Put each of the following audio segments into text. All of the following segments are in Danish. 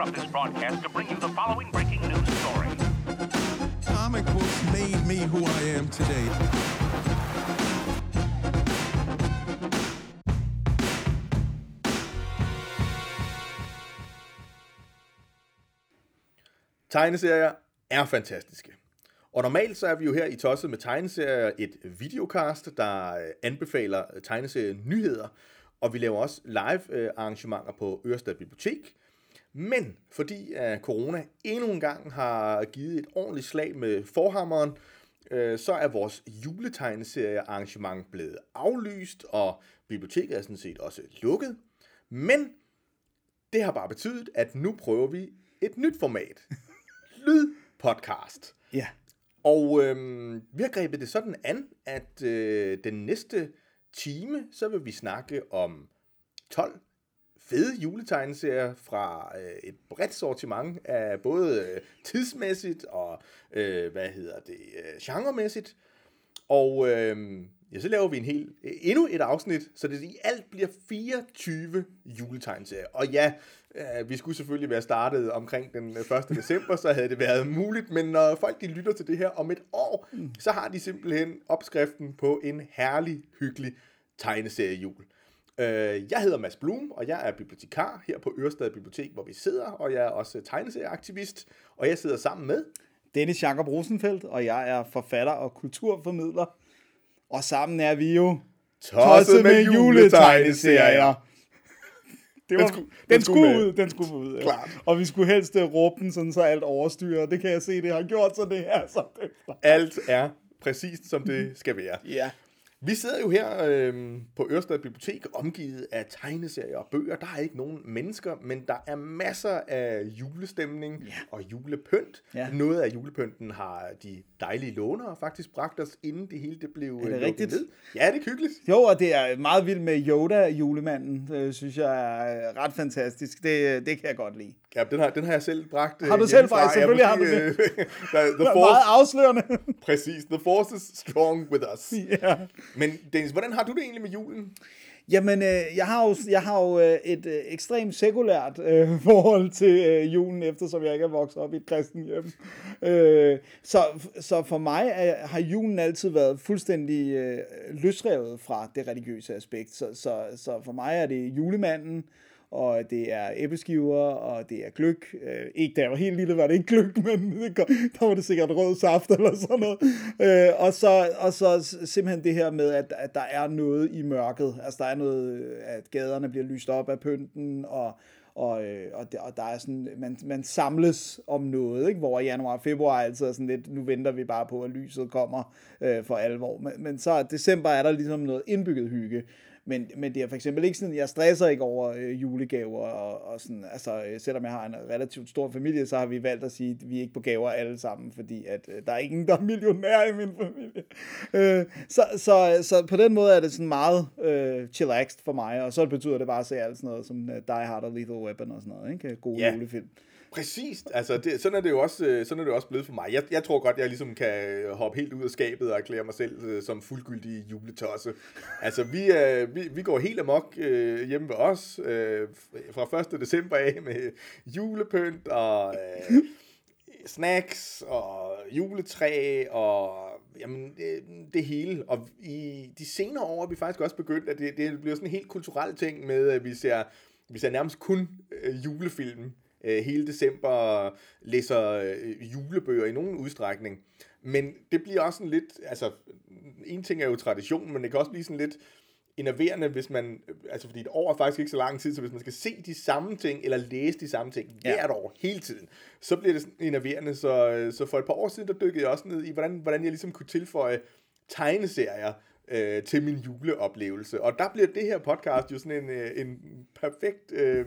interrupt this broadcast to bring you the following breaking news story. Comic books made me who I am today. Tegneserier er fantastiske. Og normalt så er vi jo her i Tosset med Tegneserier et videocast, der øh, anbefaler tegneserie nyheder, og vi laver også live øh, arrangementer på Ørestad Bibliotek. Men fordi at corona endnu en gang har givet et ordentligt slag med forhammeren, øh, så er vores juletegneserie arrangement blevet aflyst, og biblioteket er sådan set også lukket. Men det har bare betydet, at nu prøver vi et nyt format. Lydpodcast. Ja. Og øhm, vi har grebet det sådan an, at øh, den næste time, så vil vi snakke om 12 fede juletegneserier fra øh, et bredt sortiment af både øh, tidsmæssigt og, øh, hvad hedder det, øh, genremæssigt. Og øh, ja, så laver vi en hel, endnu et afsnit, så det i alt bliver 24 juletegneserier. Og ja, øh, vi skulle selvfølgelig være startet omkring den 1. december, så havde det været muligt, men når folk de lytter til det her om et år, så har de simpelthen opskriften på en herlig, hyggelig tegneseriejul. Øh, Jeg hedder Mads Blum, og jeg er bibliotekar her på Ørestad Bibliotek, hvor vi sidder, og jeg er også tegneserieaktivist, og jeg sidder sammen med Dennis Jakob Rosenfeldt, og jeg er forfatter og kulturformidler. Og sammen er vi jo Tosset med juletegneserier. Det var, Den skulle- den den skulle skulle med. ud, den skulle ud. Ja. Klart. Og vi skulle helst øh, råbe den, sådan så alt overstyrer. Det kan jeg se, det har gjort, så det er så det. Alt er præcist, som det skal være. Ja. Vi sidder jo her øh, på Ørestad Bibliotek, omgivet af tegneserier og bøger. Der er ikke nogen mennesker, men der er masser af julestemning Ja. og julepynt. Ja. Noget af julepynten har de dejlige lånere faktisk bragt os, inden det hele det blev det øh, rigtigt? ned. Ja, det er hyggeligt. Jo, og det er meget vildt med Yoda, julemanden. Det synes jeg er ret fantastisk. Det, det kan jeg godt lide. Ja, den har, den har jeg selv bragt. øh, Har du selv hjemmefra. bragt? Selvfølgelig har du måske, øh, der, the Det force, meget afslørende. præcis. The force is strong with us. ja. Men Dennis, hvordan har du det egentlig med julen? Jamen, øh, jeg har jo, jeg har jo øh, et øh, ekstremt sekulært øh, forhold til øh, julen, eftersom jeg ikke er vokset op i et kristen hjem. Øh, så, så for mig er, har julen altid været fuldstændig øh, løsrevet fra det religiøse aspekt. Så, så, så for mig er det julemanden, og det er æbleskiver, og det er gløk. Øh, ikke da jeg var helt lille, var det ikke gløk, men det, der var det sikkert rød saft eller sådan noget. Øh, og, så, og så simpelthen det her med, at, at der er noget i mørket. Altså der er noget, at gaderne bliver lyst op af pynten, og, og, øh, og, der, og der er sådan, man, man samles om noget, ikke? hvor januar og februar altid er sådan lidt, nu venter vi bare på, at lyset kommer øh, for alvor. Men, men så december er der ligesom noget indbygget hygge. Men, men det er for eksempel ikke sådan, jeg stresser ikke over øh, julegaver, og, og sådan, altså, øh, selvom jeg har en relativt stor familie, så har vi valgt at sige, at vi er ikke på gaver alle sammen, fordi at, øh, der er ingen, der er millionær i min familie. Øh, så, så, så på den måde er det sådan meget øh, chillaxed for mig, og så betyder det bare at se alt sådan noget som uh, Die Hard og Lethal Weapon og sådan noget, ikke? Gode Ja. julefilm. Præcis, altså det, sådan, er det jo også, øh, sådan er det jo også blevet for mig. Jeg, jeg tror godt, jeg ligesom kan øh, hoppe helt ud af skabet og erklære mig selv øh, som fuldgyldig juletosse. Altså vi, øh, vi, vi går helt amok øh, hjemme ved os øh, fra 1. december af med julepynt og øh, snacks og juletræ og jamen, det, det hele. Og i de senere år er vi faktisk også begyndt, at det, det bliver sådan en helt kulturel ting med, at vi ser, vi ser nærmest kun øh, julefilm øh, hele december, og læser øh, julebøger i nogen udstrækning. Men det bliver også sådan lidt, altså en ting er jo tradition, men det kan også blive sådan lidt enerverende, hvis man, altså fordi et år er faktisk ikke så lang tid, så hvis man skal se de samme ting, eller læse de samme ting Ja. hvert år, hele tiden, så bliver det sådan enerverende, så, så for et par år siden, der dykkede jeg også ned i, hvordan, hvordan jeg ligesom kunne tilføje tegneserier øh, til min juleoplevelse, og der bliver det her podcast jo sådan en, øh, en perfekt øh,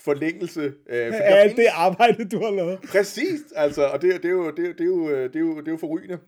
forlængelse. Øh, fordi der Alt det arbejde, du har lavet. Præcis, altså, og det, det, er jo, det, er- det, er jo, det, er jo, det er jo forrygende.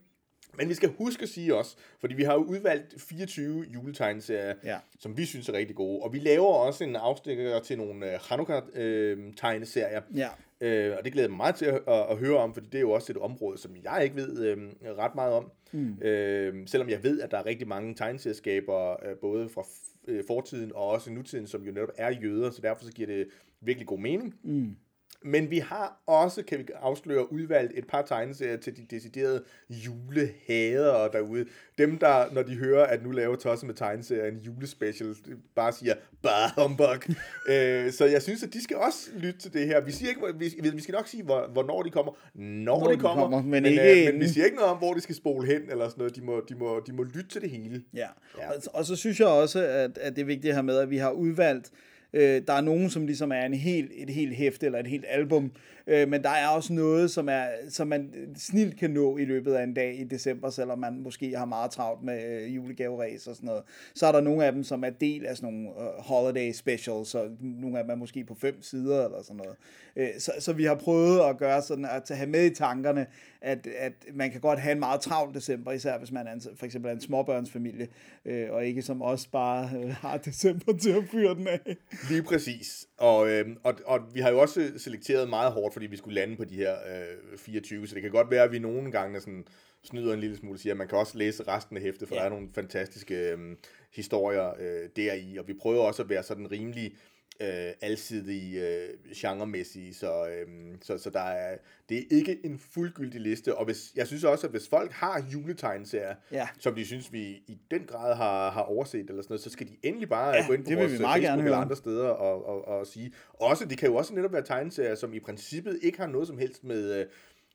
Men vi skal huske at sige også, fordi vi har jo udvalgt 24 juletegneserier, Ja. som vi synes er rigtig gode. Og vi laver også en afstikker til nogle øh, Hanukkah-tegneserier. Ja. Øh, og det glæder jeg mig meget til at, at, at høre om, fordi det er jo også et område, som jeg ikke ved øh, ret meget om. Mm. Øh, selvom jeg ved, at der er rigtig mange tegneserieskaber, øh, både fra øh, fortiden og også nutiden, som jo netop er jøder, så derfor så giver det virkelig god mening. Mm. Men vi har også, kan vi afsløre, udvalgt et par tegneserier til de deciderede julehader derude. Dem, der, når de hører, at nu laver Tosse med tegneserier en julespecial, bare siger, bare humbug. øh, så jeg synes, at de skal også lytte til det her. Vi, siger ikke, vi, vi skal nok sige, hvor, hvornår de kommer, når, når de, kommer, kommer, men men, ikke øh, men vi siger ikke noget om, hvor de skal spole hen, eller sådan noget. De må, de må, de må lytte til det hele. Ja, Ja. og, og så synes jeg også, at, at det er vigtigt her med, at vi har udvalgt, øh, der er nogen, som ligesom er en helt, et helt hæfte eller et helt album, øh, men der er også noget, som, er, som man snilt kan nå i løbet af en dag i december, selvom man måske har meget travlt med øh, julegaveræs og sådan noget. Så er der nogle af dem, som er del af sådan nogle øh, holiday specials, så nogle af dem er måske på fem sider eller sådan noget. Øh, så, så vi har prøvet at gøre sådan, at have med i tankerne, at, at man kan godt have en meget travl december, især hvis man er en, for eksempel er en småbørnsfamilie, øh, og ikke som os bare øh, har december til at fyre den af. Lige præcis. Og, øh, og, og vi har jo også selekteret meget hårdt, fordi vi skulle lande på de her øh, 24, så det kan godt være, at vi nogle gange sådan snyder en lille smule og siger, at man kan også læse resten af hæftet, for Ja. der er nogle fantastiske øh, historier øh, deri, og vi prøver også at være sådan rimelig øh, alsidige øh, genremæssige, så, øh, så, så der er, det er ikke en fuldgyldig liste, og hvis, jeg synes også, at hvis folk har juletegneserier, Ja. som de synes, vi i den grad har, har overset eller sådan noget, så skal de endelig bare Ja, gå ind på vores vi meget Facebook gerne eller andre steder og, og, og sige. Også, det kan jo også netop være tegneserier, som i princippet ikke har noget som helst med, øh,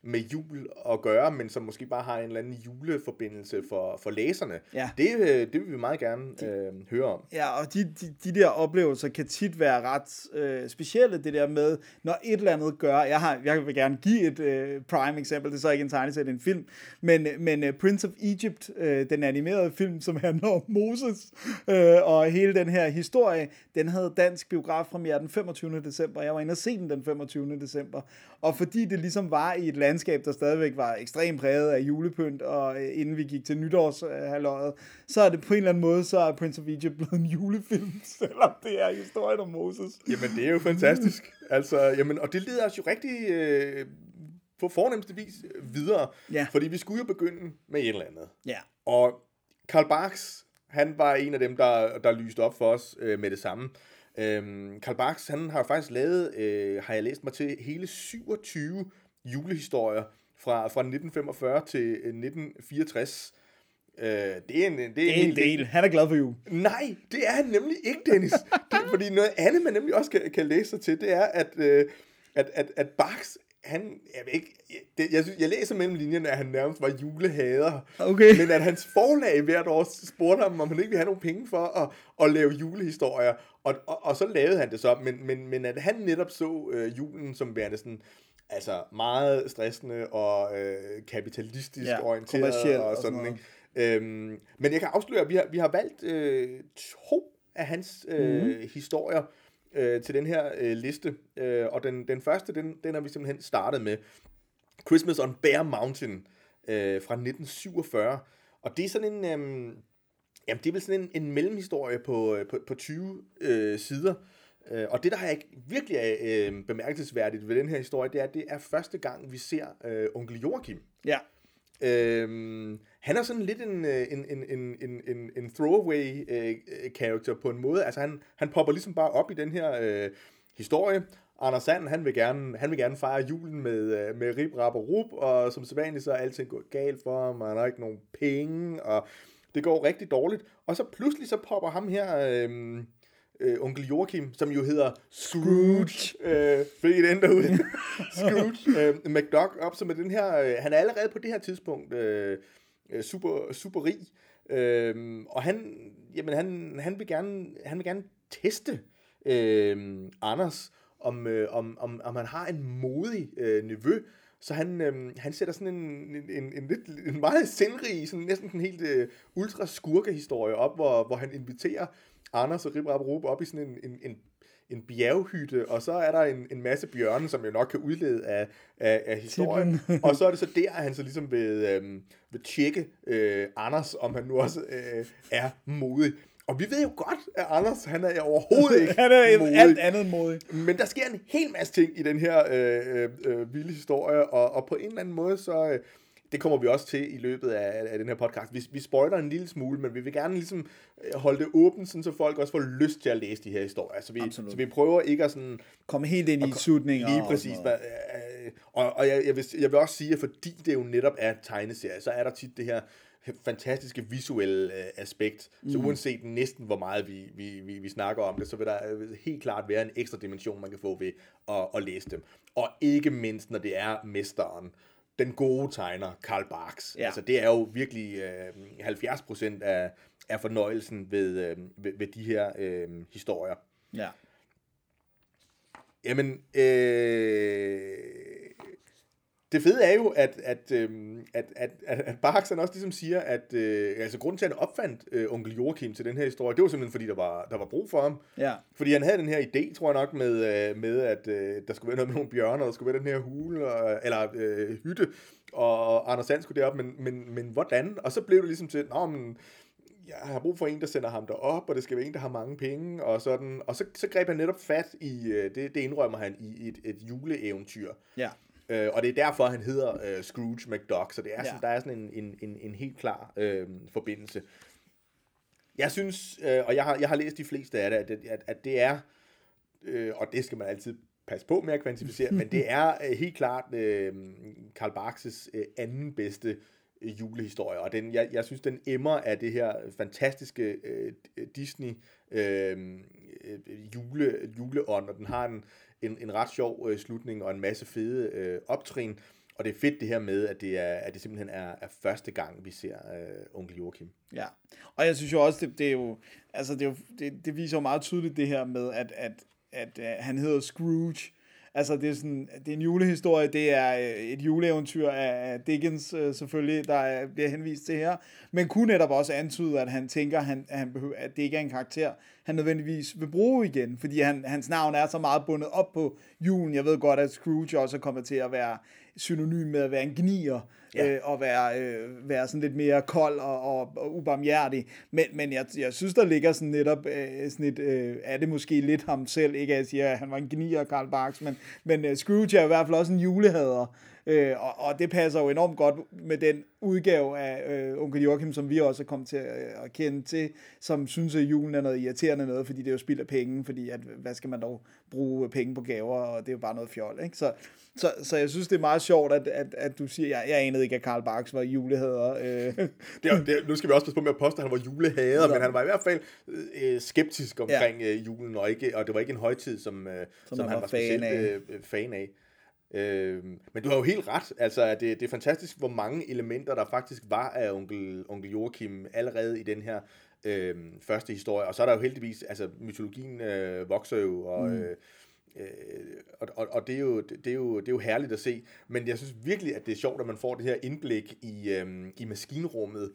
med jul at gøre, men som måske bare har en eller anden juleforbindelse for, for læserne. Ja. Det, øh, det vil vi meget gerne øh, høre om. Ja, og de, de, de der oplevelser kan tit være ret øh, specielle, det der med, når et eller andet gør, jeg, har, jeg vil gerne give et øh, prime eksempel, det er så ikke en tegneserie, det er en film, men, men øh, Prince of Egypt, øh, den animerede film, som handler om Moses, øh, og hele den her historie, den havde dansk biografpremiere den 25. december, jeg var inde og se den den 25. december, og fordi det ligesom var i et landskab, der stadigvæk var ekstremt præget af julepynt, og øh, inden vi gik til nytårshalvåret, så er det på en eller anden måde, så er Prince of Egypt blevet en julefilm, selvom det er historien om Moses. Jamen, det er jo fantastisk. altså, jamen, og det leder os jo rigtig øh, på fornemmeste vis videre, Ja. fordi vi skulle jo begynde med et eller andet. Ja. Og Karl Barks, han var en af dem, der, der lyste op for os øh, med det samme. Øhm, Karl Barks, han har faktisk lavet, øh, har jeg læst mig til, hele 27 julehistorier fra, fra 1945 til øh, 1964. Øh, det er en, det er Det er en del. Han er glad for jul. Nej, det er han nemlig ikke, Dennis. Det, fordi noget andet, man nemlig også kan, kan læse sig til, det er, at, øh, at, at, at Bax, han, jeg ved ikke, det, jeg, synes, jeg læser mellem linjerne, at han nærmest var julehader. Okay. Men at hans forlag hvert år spurgte ham, om han ikke ville have nogle penge for at, at lave julehistorier. Og, og, og så lavede han det så, men, men, men at han netop så øh, julen som værende sådan, altså meget stressende og øh, kapitalistisk Ja, orienteret og og sådan, sådan noget. ikke? Øhm, men jeg kan afsløre, at vi har, vi har valgt øh, to af hans øh, mm. historier øh, til den her øh, liste. Øh, og den, den første, den, den har vi simpelthen startet med. Christmas on Bear Mountain øh, fra 1947. Og det er sådan en... Øh, jamen, det er vel sådan en, en mellemhistorie på, øh, på, på 20 øh, sider. Øh, og det, der er ikke virkelig er øh, bemærkelsesværdigt ved den her historie, det er, at det er første gang, vi ser øh, onkel Joachim. Ja. Øhm, han er sådan lidt en, øh, en, en, en, en, en, en throwaway øh, øh, character på en måde. Altså han, han popper ligesom bare op i den her øh, historie. Anders Sand, han vil gerne, han vil gerne fejre julen med, øh, med rib, rap og rup, og som sædvanligt så er alting gået galt for ham, og han har ikke nogen penge, og det går rigtig dårligt. Og så pludselig så popper ham her, øh, øh, onkel Joachim, som jo hedder Scrooge, øh, fordi den derude, Scrooge, øh, McDuck op, som er den her, øh, han er allerede på det her tidspunkt øh, øh, super, super rig, øh, og han, jamen han, han, vil gerne, han vil gerne teste øh, Anders, om, øh, om, om, om han har en modig øh, nevø, så han, øh, han sætter sådan en, en, en, en, lidt, en meget sindrig, sådan næsten en helt øh, ultra skurkehistorie op, hvor, hvor han inviterer Anders og Rip Rap Rup op i sådan en, en, en, en bjerghytte, og så er der en, en masse bjørne, som jo nok kan udlede af, af, af historien. og så er det så der, at han så ligesom vil, øh, vil tjekke øh, Anders, om han nu også øh, er modig. Og vi ved jo godt, at Anders, han er overhovedet ikke Han er modig. alt andet modig. Men der sker en hel masse ting i den her øh, øh, øh, vilde historie, og, og på en eller anden måde, så... Øh, det kommer vi også til i løbet af, af den her podcast. Vi, vi spoiler en lille smule, men vi vil gerne ligesom øh, holde det åbent, sådan, så folk også får lyst til at læse de her historier. Så vi, Absolut. så vi prøver ikke at sådan... Kom helt ind i slutninger. Lige og præcis. noget. hvad- øh, Og, og jeg, jeg, vil, jeg vil også sige, at fordi det jo netop er tegneserie, så er der tit det her fantastiske visuelle øh, aspekt. Så Mm. uanset næsten hvor meget vi, vi, vi, vi snakker om det, så vil der øh, helt klart være en ekstra dimension, man kan få ved at, at læse dem. Og ikke mindst, når det er mesteren, den gode tegner, Karl Barks. Ja. Altså, det er jo virkelig øh, 70 procent af, af fornøjelsen ved, øh, ved, ved de her øh, historier. Ja. Jamen, øh, det fede er jo, at, at, øh, at, at, at, at Barks han også ligesom siger, at øh, altså, grunden til, at han opfandt øh, onkel Joachim til den her historie, det var simpelthen, fordi der var, der var brug for ham. Ja. Fordi han havde den her idé, tror jeg nok, med, øh, med at øh, der skulle være noget med nogle bjørner, og der skulle være den her hule, og, eller øh, hytte, og Anders Sand skulle derop, men, men, men hvordan? Og så blev det ligesom til, nå, men jeg har brug for en, der sender ham derop, og det skal være en, der har mange penge, og sådan. Og så, så greb han netop fat i, øh, det, det indrømmer han, i et, et juleeventyr. Ja. Øh, og det er derfor, han hedder øh, Scrooge McDuck, så det er sådan, Ja. der er sådan en, en, en, en helt klar øh, forbindelse. Jeg synes, øh, og jeg har, jeg har læst de fleste af det, at, at, at det er, øh, og det skal man altid passe på med at kvantificere, men det er øh, helt klart øh, Karl Barks' øh, anden bedste øh, julehistorie, og den, jeg, jeg synes, den emmer af det her fantastiske øh, Disney øh, øh, jule, juleånd, og den har en, en, en ret sjov øh, slutning og en masse fede øh, optrin, og det er fedt det her med, at det, er, at det simpelthen er, er første gang, vi ser øh, onkel Joachim. Ja, og jeg synes jo også, det, det er jo, altså det, er jo, det, det viser jo meget tydeligt det her med, at, at, at, øh, han hedder Scrooge. Altså det er, sådan, det er en julehistorie, det er øh, et juleeventyr af af Dickens øh, selvfølgelig, der er, bliver henvist til her, men kunne netop også antyde, at han tænker, at, han, at, han behøver, at det ikke er en karakter, han nødvendigvis vil bruge igen, fordi han, hans navn er så meget bundet op på julen. Jeg ved godt, at Scrooge også kommer til at være synonym med at være en gnier, Ja. øh, og være, øh, være sådan lidt mere kold og, og, og ubarmhjertig. Men, men jeg, jeg synes, der ligger sådan netop øh, sådan et, øh, er det måske lidt ham selv, ikke at jeg siger, at han var en gnier, Karl Barks, men, men øh, Scrooge er i hvert fald også en julehader, øh, og, og det passer jo enormt godt med den udgave af øh, onkel Joachim, som vi også er kommet til at, at kende til, som synes, at julen er noget irriterende noget, fordi det er jo spild af penge, fordi at, hvad skal man dog bruge penge på gaver, og det er jo bare noget fjol, ikke? Så, så, så jeg synes, det er meget sjovt, at, at, at du siger, jeg, jeg anede ikke, at Karl Barks var julehader. Øh. Det er, det er, nu skal vi også passe på med at påstå, at han var julehader, men han var i hvert fald øh, skeptisk omkring ja. øh, julen, og, ikke, og det var ikke en højtid, som, øh, som, han han var var fan specielt af. øh, fan af. Øh, men du har jo helt ret. Altså, det, det er fantastisk, hvor mange elementer der faktisk var af onkel, onkel Joachim allerede i den her øh, første historie. Og så er der jo heldigvis, altså mytologien øh, vokser jo, og, mm. øh, øh, og, og, og det, er jo, det, er jo, det er jo herligt at se. Men jeg synes virkelig, at det er sjovt, at man får det her indblik i, øh, i maskinrummet,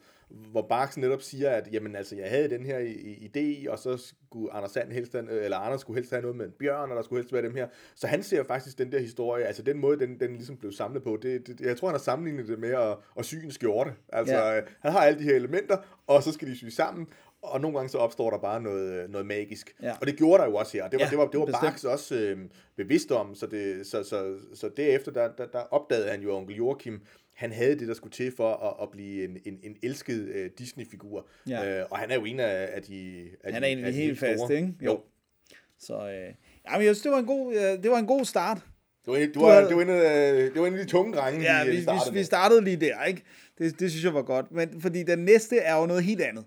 hvor Barks netop siger, at jamen, altså, jeg havde den her idé, og så skulle Anders Sand helst eller Anders skulle helst have noget med en bjørn, og der skulle helst være dem her. Så han ser faktisk den der historie, altså den måde, den, den ligesom blev samlet på, det, det, jeg tror, han har sammenlignet det med at, at sy en skjorte. Altså, Ja. ja. han har alle de her elementer, og så skal de sy sammen, og nogle gange så opstår der bare noget, noget magisk. Ja. Og det gjorde der jo også her, det var, Ja, det var, det var bestemt. Barks også øh, bevidst om, så, det, så, så, så derefter, der, der, der opdagede han jo, at onkel Joachim, han havde det, der skulle til for at, at blive en, en, en elsket øh, Disney-figur. Ja. Øh, og han er jo en af, af de af Han er en af de helt store. faste, ikke? Jo. Så øh, jamen, jeg synes, det var en god, øh, det var en god start. Det var, en- det Du var, havde- det var, en, det var en af de tunge drenge, Ja, vi, vi, startede vi med. startede lige der, ikke? Det, det synes jeg var godt. Men fordi den næste er jo noget helt andet,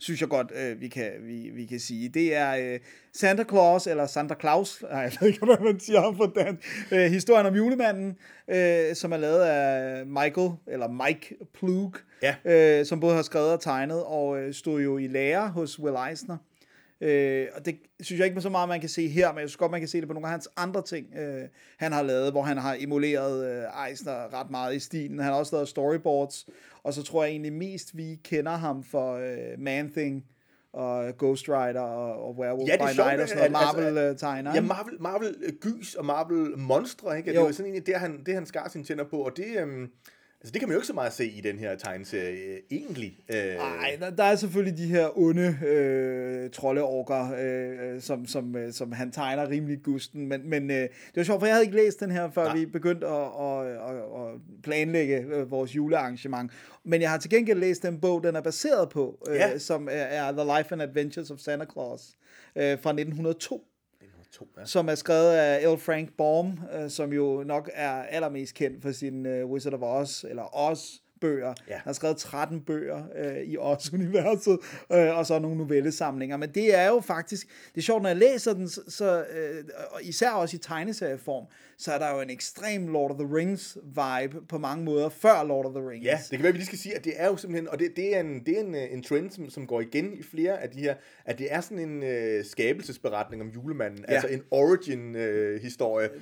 synes jeg godt, øh, vi, kan, vi, vi kan sige. Det er øh, Santa Claus, eller Santa Claus, nej, jeg ved ikke, hvad man siger ham på den. Øh, historien om julemanden, øh, som er lavet af Michael, eller Mike Plug, Ja. øh, som både har skrevet og tegnet, og øh, stod jo i lære hos Will Eisner. Øh, og det synes jeg ikke så meget, man kan se her, men jeg synes godt, man kan se det på nogle af hans andre ting, øh, han har lavet, hvor han har emuleret øh, Eisner ret meget i stilen. Han har også lavet storyboards, og så tror jeg egentlig mest, vi kender ham for øh, Man-Thing, og Ghost Rider og, og Werewolf Ja, er by sjovt, Night og sådan noget at- altså, Marvel-tegner. Ja, Marvel, Marvel øh, gys og Marvel monstre, ikke? Jo. Det var sådan egentlig det, han, det, han skar sine tænder på, og det, øhm, Altså, det kan man jo ikke så meget se i den her tegneserie, øh, egentlig. Øh, Nej, der, der er selvfølgelig de her onde øh, troldeorker, øh, som, som, øh, som han tegner rimelig gusten, men, men øh, det var sjovt, for jeg havde ikke læst den her, før Nej. vi begyndte at, at, at, at planlægge øh, vores julearrangement. Men jeg har til gengæld læst den bog, den er baseret på, øh, Ja. som er, er The Life and Adventures of Santa Claus øh, fra 1902 to, ja. som er skrevet af L. Frank Baum, øh, som jo nok er allermest kendt for sin øh, Wizard of Oz, eller Oz bøger. Ja. Han har skrevet 13 bøger øh, i Oz-universet, øh, og så nogle novellesamlinger. Men det er jo faktisk, det er sjovt, når jeg læser den, så, øh, og især også i tegneserieform, så er der jo en ekstrem Lord of the Rings vibe på mange måder, før Lord of the Rings. Ja, det kan være, at vi lige skal sige, at det er jo simpelthen, og det, det er, en, det er en, øh, en trend, som, som går igen i flere af de her, at det er sådan en øh, skabelsesberetning om julemanden, ja. altså en origin-historie. Øh,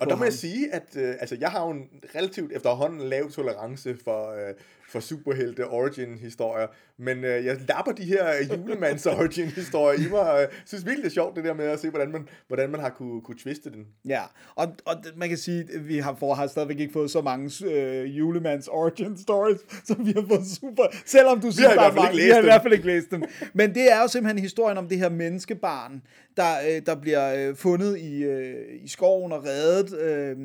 og der må jeg sige, at øh, altså, jeg har jo en relativt efterhånden lav tolerance for, øh, for superhelte origin-historier, men øh, jeg lapper de her julemands origin-historier i mig, jeg synes virkelig, det er sjovt det der med at se, hvordan man, hvordan man har kunne, kunne twiste den. Ja, og, og man kan sige, at vi har, for, har stadigvæk ikke fået så mange øh, julemands origin stories, som vi har fået super, selvom du synes, har i der er hvert fald mange, ikke vi har i hvert fald ikke læst dem. Men det er jo simpelthen historien om det her menneskebarn, der, øh, der bliver øh, fundet i, øh, i skoven og reddet, øh,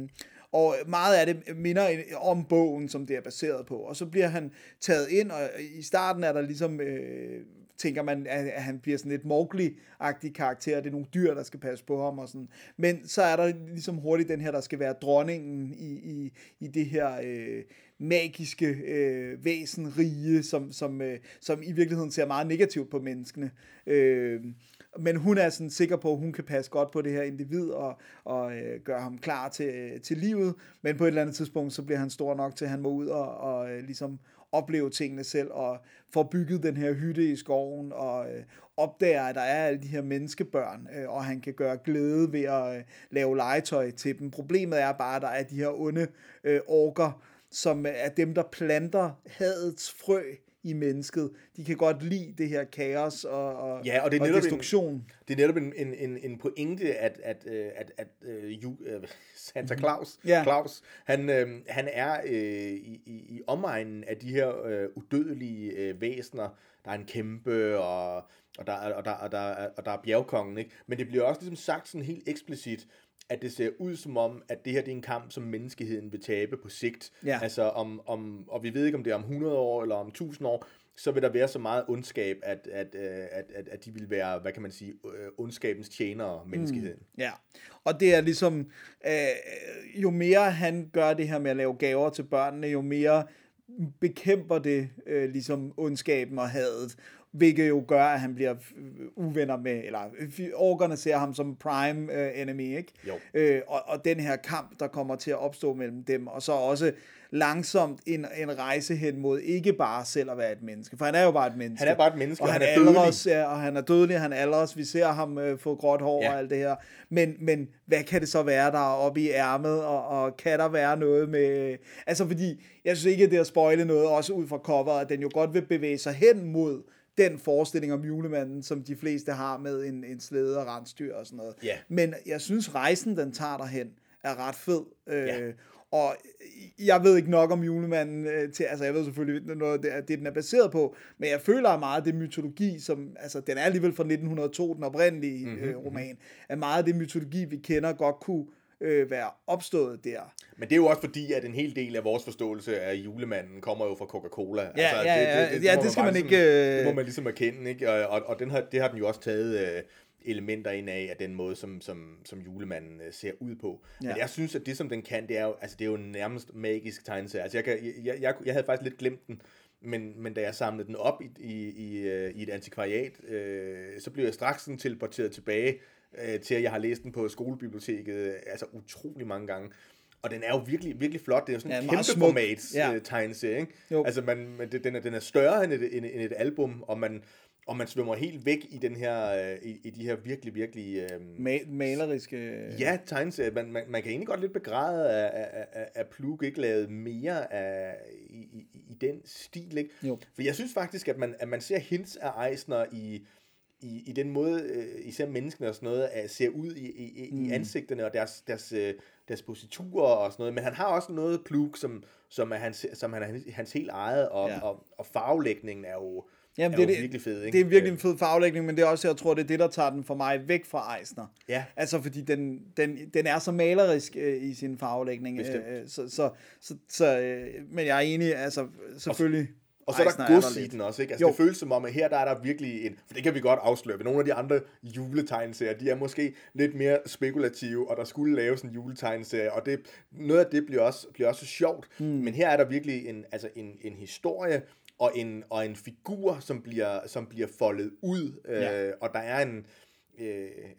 og meget af det minder om bogen, som det er baseret på. Og så bliver han taget ind, og øh, i starten er der ligesom... Øh, tænker man, at at han bliver sådan lidt Mowgli-agtig karakter, det er nogle dyr, der skal passe på ham og sådan. Men så er der ligesom hurtigt den her, der skal være dronningen i, i, i det her øh, magiske øh, væsenrige, som, som, øh, som i virkeligheden ser meget negativt på menneskene. Øh, men hun er sådan sikker på, at hun kan passe godt på det her individ og, og øh, gøre ham klar til, øh, til livet. Men på et eller andet tidspunkt, så bliver han stor nok til, at han må ud og, og øh, ligesom opleve tingene selv og får bygget den her hytte i skoven og øh, opdager, at der er alle de her menneskebørn, øh, og han kan gøre glæde ved at øh, lave legetøj til dem. Problemet er bare, at der er de her onde øh, orker, som er dem, der planter hadets frø i mennesket. De kan godt lide det her kaos og, og, Ja, og det er og netop en- destruktion. Det er netop en, en, en, en pointe, at, at, øh, at, at øh, ju, øh, Santa Claus, Ja. Claus han, øh, han er øh, i, i, i omegnen af de her øh, udødelige øh, væsener. Der er en kæmpe, og, og, der, er- og, der, og, der, er- og der er bjergkongen. Ikke? Men det bliver også ligesom sagt sådan helt eksplicit, at det ser ud som om, at det her det er en kamp, som menneskeheden vil tabe på sigt. Ja. Altså om, om, og vi ved ikke, om det er om 100 år eller om 1000 år, så vil der være så meget ondskab, at, at, øh, at, at, at de vil være, hvad kan man sige, øh, ondskabens tjenere, menneskeheden. Mm. Ja, og det er ligesom, øh, jo mere han gør det her med at lave gaver til børnene, jo mere bekæmper det øh, ligesom ondskaben og hadet, hvilket jo gør, at han bliver øh, uvenner med, eller øh, orkerne ser ham som prime øh, enemy, ikke? Jo. Øh, og, og den her kamp, der kommer til at opstå mellem dem, og så også langsomt en, en rejse hen mod ikke bare selv at være et menneske, for han er jo bare et menneske. Han er bare et menneske, og, og han, han er aldres, dødelig. Ja, og han er dødelig, han aldres, vi ser ham øh, få gråt hår Ja. og alt det her. Men, men hvad kan det så være, der er oppe i ærmet, og, og kan der være noget med... Altså fordi, jeg synes ikke, at det er at spoile noget, også ud fra coveret, at den jo godt vil bevæge sig hen mod den forestilling om julemanden, som de fleste har med en, en slæde og rensdyr og sådan noget. Ja. Men jeg synes, rejsen, den tager derhen, er ret fed. Øh, Ja. Og jeg ved ikke nok om julemanden øh, til, altså jeg ved selvfølgelig noget af det, det, den er baseret på, men jeg føler at meget af det mytologi, som, altså den er alligevel fra 1902, den oprindelige mm-hmm. øh, roman, at meget af det mytologi, vi kender, godt kunne øh, være opstået der. Men det er jo også fordi, at en hel del af vores forståelse af julemanden kommer jo fra Coca-Cola. Altså, Ja, ja, ja. Ja, må det skal man ligesom, ikke, øh, Det må man ligesom erkende, ikke? Og, og, og den har, det har den jo også taget øh, elementer ind af, af den måde, som, som, som julemanden øh, ser ud på. Ja. Ja. Men jeg synes, at det, som den kan, det er jo, altså, det er jo nærmest magisk tegneserie. Altså, jeg, kan, jeg, jeg, jeg havde faktisk lidt glemt den, men, men da jeg samlede den op i, i, i, øh, i et antikvariat, øh, så blev jeg straks sådan teleporteret tilbage øh, til, at jeg har læst den på skolebiblioteket, øh, altså utrolig mange gange. Og den er jo virkelig, virkelig flot. Det er jo sådan Ja, en kæmpe smuk. format Ja. ja. tegneserie, ikke? Jo. Altså, man, man, det- den, er, den er større end et, end, end et album, og man, og man svømmer helt væk i, den her, øh, i, i de her virkelig, virkelig... Øh, Ma- maleriske... Ja, tegneserie. Man, man, man kan egentlig godt lidt begræde, at, at, at, at Plug ikke lavede mere af, i, i, i den stil. Ikke? Jo. For jeg synes faktisk, at man, at man ser hints af Eisner i, i, i den måde, øh, især menneskene og sådan noget, at ser ud i, i, i mm. ansigterne og deres, deres, øh, deres positurer og sådan noget. Men han har også noget plug, som, som er hans, som han er hans, hans helt eget, og, Ja. og, og farvelægningen er jo, Jamen, er det, jo er virkelig fed. Ikke? det er virkelig en Øh, fed farvelægning, men det er også, jeg tror, det er det, der tager den for mig væk fra Eisner. Ja. Altså, fordi den, den, den er så malerisk øh, i sin farvelægning. Bestemt. Øh, så, så, så, så, øh, men jeg er enig, altså, selvfølgelig. Og så er der gods i den også, ikke? Altså, Jo. det føles som om, at her der er der virkelig en... For det kan vi godt afsløre. Nogle af de andre juletegneserier, de er måske lidt mere spekulative, og der skulle laves en juletegneserie, og det, noget af det bliver også, bliver også sjovt. Mm. Men her er der virkelig en, altså en, en historie, og en, og en figur, som bliver, som bliver foldet ud, Ja. øh, og der er en, øh,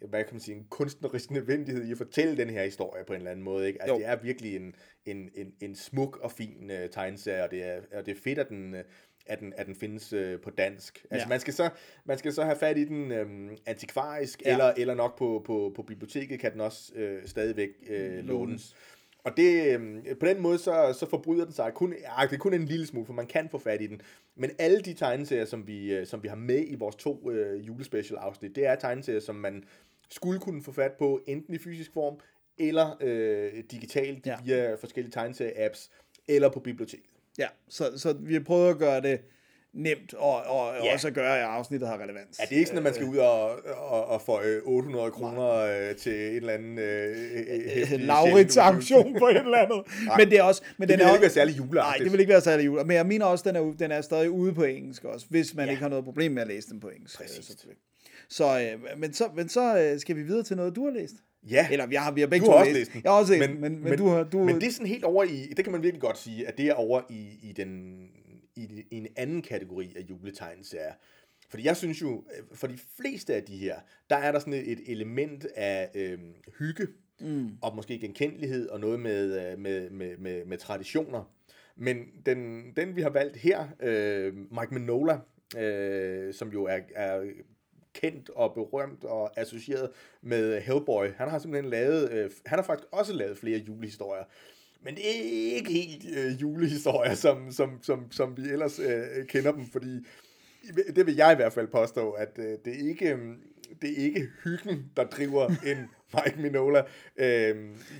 hvad kan man sige, en kunstnerisk nødvendighed i at fortælle den her historie på en eller anden måde. Ikke? Altså, Jo. det er virkelig en, en, en, en smuk og fin uh, tegneserie, og det er, og det er fedt, at den, uh, at den, at den findes uh, på dansk. Altså, Ja. man, skal så, man skal så have fat i den um, antikvarisk, Ja. eller, eller nok på, på, på biblioteket kan den også uh, stadigvæk uh, lånes. Lånes. Og det, øhm, på den måde, så, så forbryder den sig kun, ja, det er kun en lille smule, for man kan få fat i den. Men alle de tegneserier, som vi, øh, som vi har med i vores to øh, julespecial afsnit, det er tegneserier, som man skulle kunne få fat på, enten i fysisk form, eller øh, digitalt ja. via forskellige tegneserie-apps, eller på biblioteket. Ja, så, så vi har prøvet at gøre det nemt, og, og Ja. også at gøre, at afsnittet har relevans. Ja, det er ikke sådan, at man skal ud og, og, og få øh, 800 kroner øh, til en eller anden øh, Laurits auktion på et eller andet. men det er også... Men Det den vil er ikke være særlig Nej, juleagtigt. det vil ikke være særlig jul. Men jeg mener også, den er, den er stadig ude på engelsk også, hvis man Ja. ikke har noget problem med at læse den på engelsk. Præcis. øh. Så, øh, men så, men så øh, skal vi videre til noget, du har læst. Ja. Eller vi har, vi har begge Du har også læst den. Jeg har også læst den, men, men, men, du har... Du, men det er sådan helt over i, det kan man virkelig godt sige, at det er over i, i, den, i, en anden kategori af juletegneserier. Fordi jeg synes jo, øh, for de fleste af de her, der er der sådan et, element af øhm, hygge, mm. og måske genkendelighed, og noget med, øh, med, med, med, med traditioner. Men den, den vi har valgt her, øh, Mike Minola, øh, som jo er, er kendt og berømt og associeret med Hellboy. Han har simpelthen lavet, øh, han har faktisk også lavet flere julehistorier. Men det er ikke helt øh, julehistorier, som, som, som, som vi ellers øh, kender dem, fordi det vil jeg i hvert fald påstå, at øh, det, er ikke, øh, det er ikke hyggen, der driver en Mike Minola øh,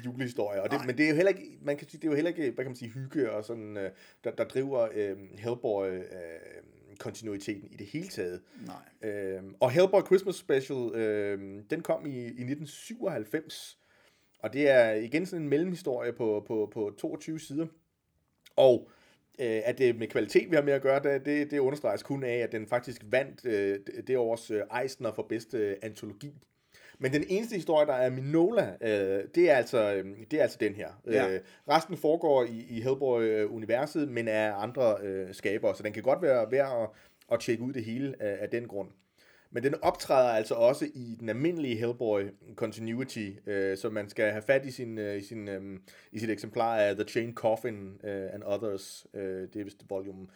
julehistorie. Og det, men det er jo heller ikke, man kan sige, det er jo heller ikke, hvad kan man sige, hygge og sådan, øh, der, der driver øh, Hellboy øh, kontinuiteten i det hele taget. Nej. Øhm, og Hellboy Christmas Special, øhm, den kom i, i 1997. Og det er igen sådan en mellemhistorie på, på, på 22 sider. Og øh, at det med kvalitet, vi har med at gøre, det, det, det understreges kun af, at den faktisk vandt øh, det- års øh, Eisner for bedste øh, antologi. Men den eneste historie, der er Minola, øh, det, er altså, øh, det er altså den her. Ja. Øh, resten foregår i, i Hellboy-universet, men er andre øh, skabere, så den kan godt være værd at, at tjekke ud det hele af, af den grund. Men den optræder altså også i den almindelige Hellboy continuity, øh, så man skal have fat i, sin, øh, i, sin, øh, i sit eksemplar af The Chain Coffin øh, and Others. Øh, det er vist volume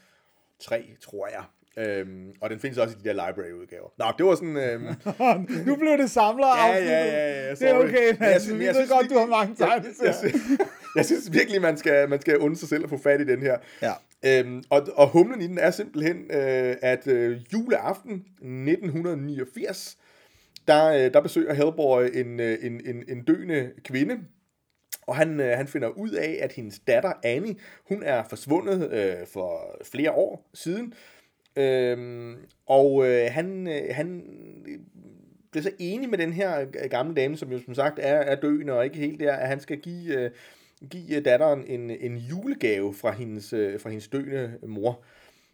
3, tror jeg. Øhm, og den findes også i de der library-udgaver. Nå, det var sådan... Øhm, nu blev det samler Ja, ja, ja, ja, Det er okay, Men jeg synes- Vi jeg ved synes godt, virkelig- du har mange jeg, tegneserier. jeg, synes, jeg synes virkelig, man skal, man skal unde sig selv at få fat i den her. Ja. Øhm, og, og humlen i den er simpelthen, øh, at øh, juleaften 1989, der, øh, der besøger Hellboy en, øh, en, en, en døende kvinde, og han, øh, han finder ud af, at hendes datter Annie, hun er forsvundet øh, for flere år siden. Øhm, og øh, han, øh, han bliver så enig med den her gamle dame, som jo som sagt er, er døende og ikke helt der, at han skal give, øh, give øh, datteren en, en julegave fra hendes, øh, fra hendes døende mor.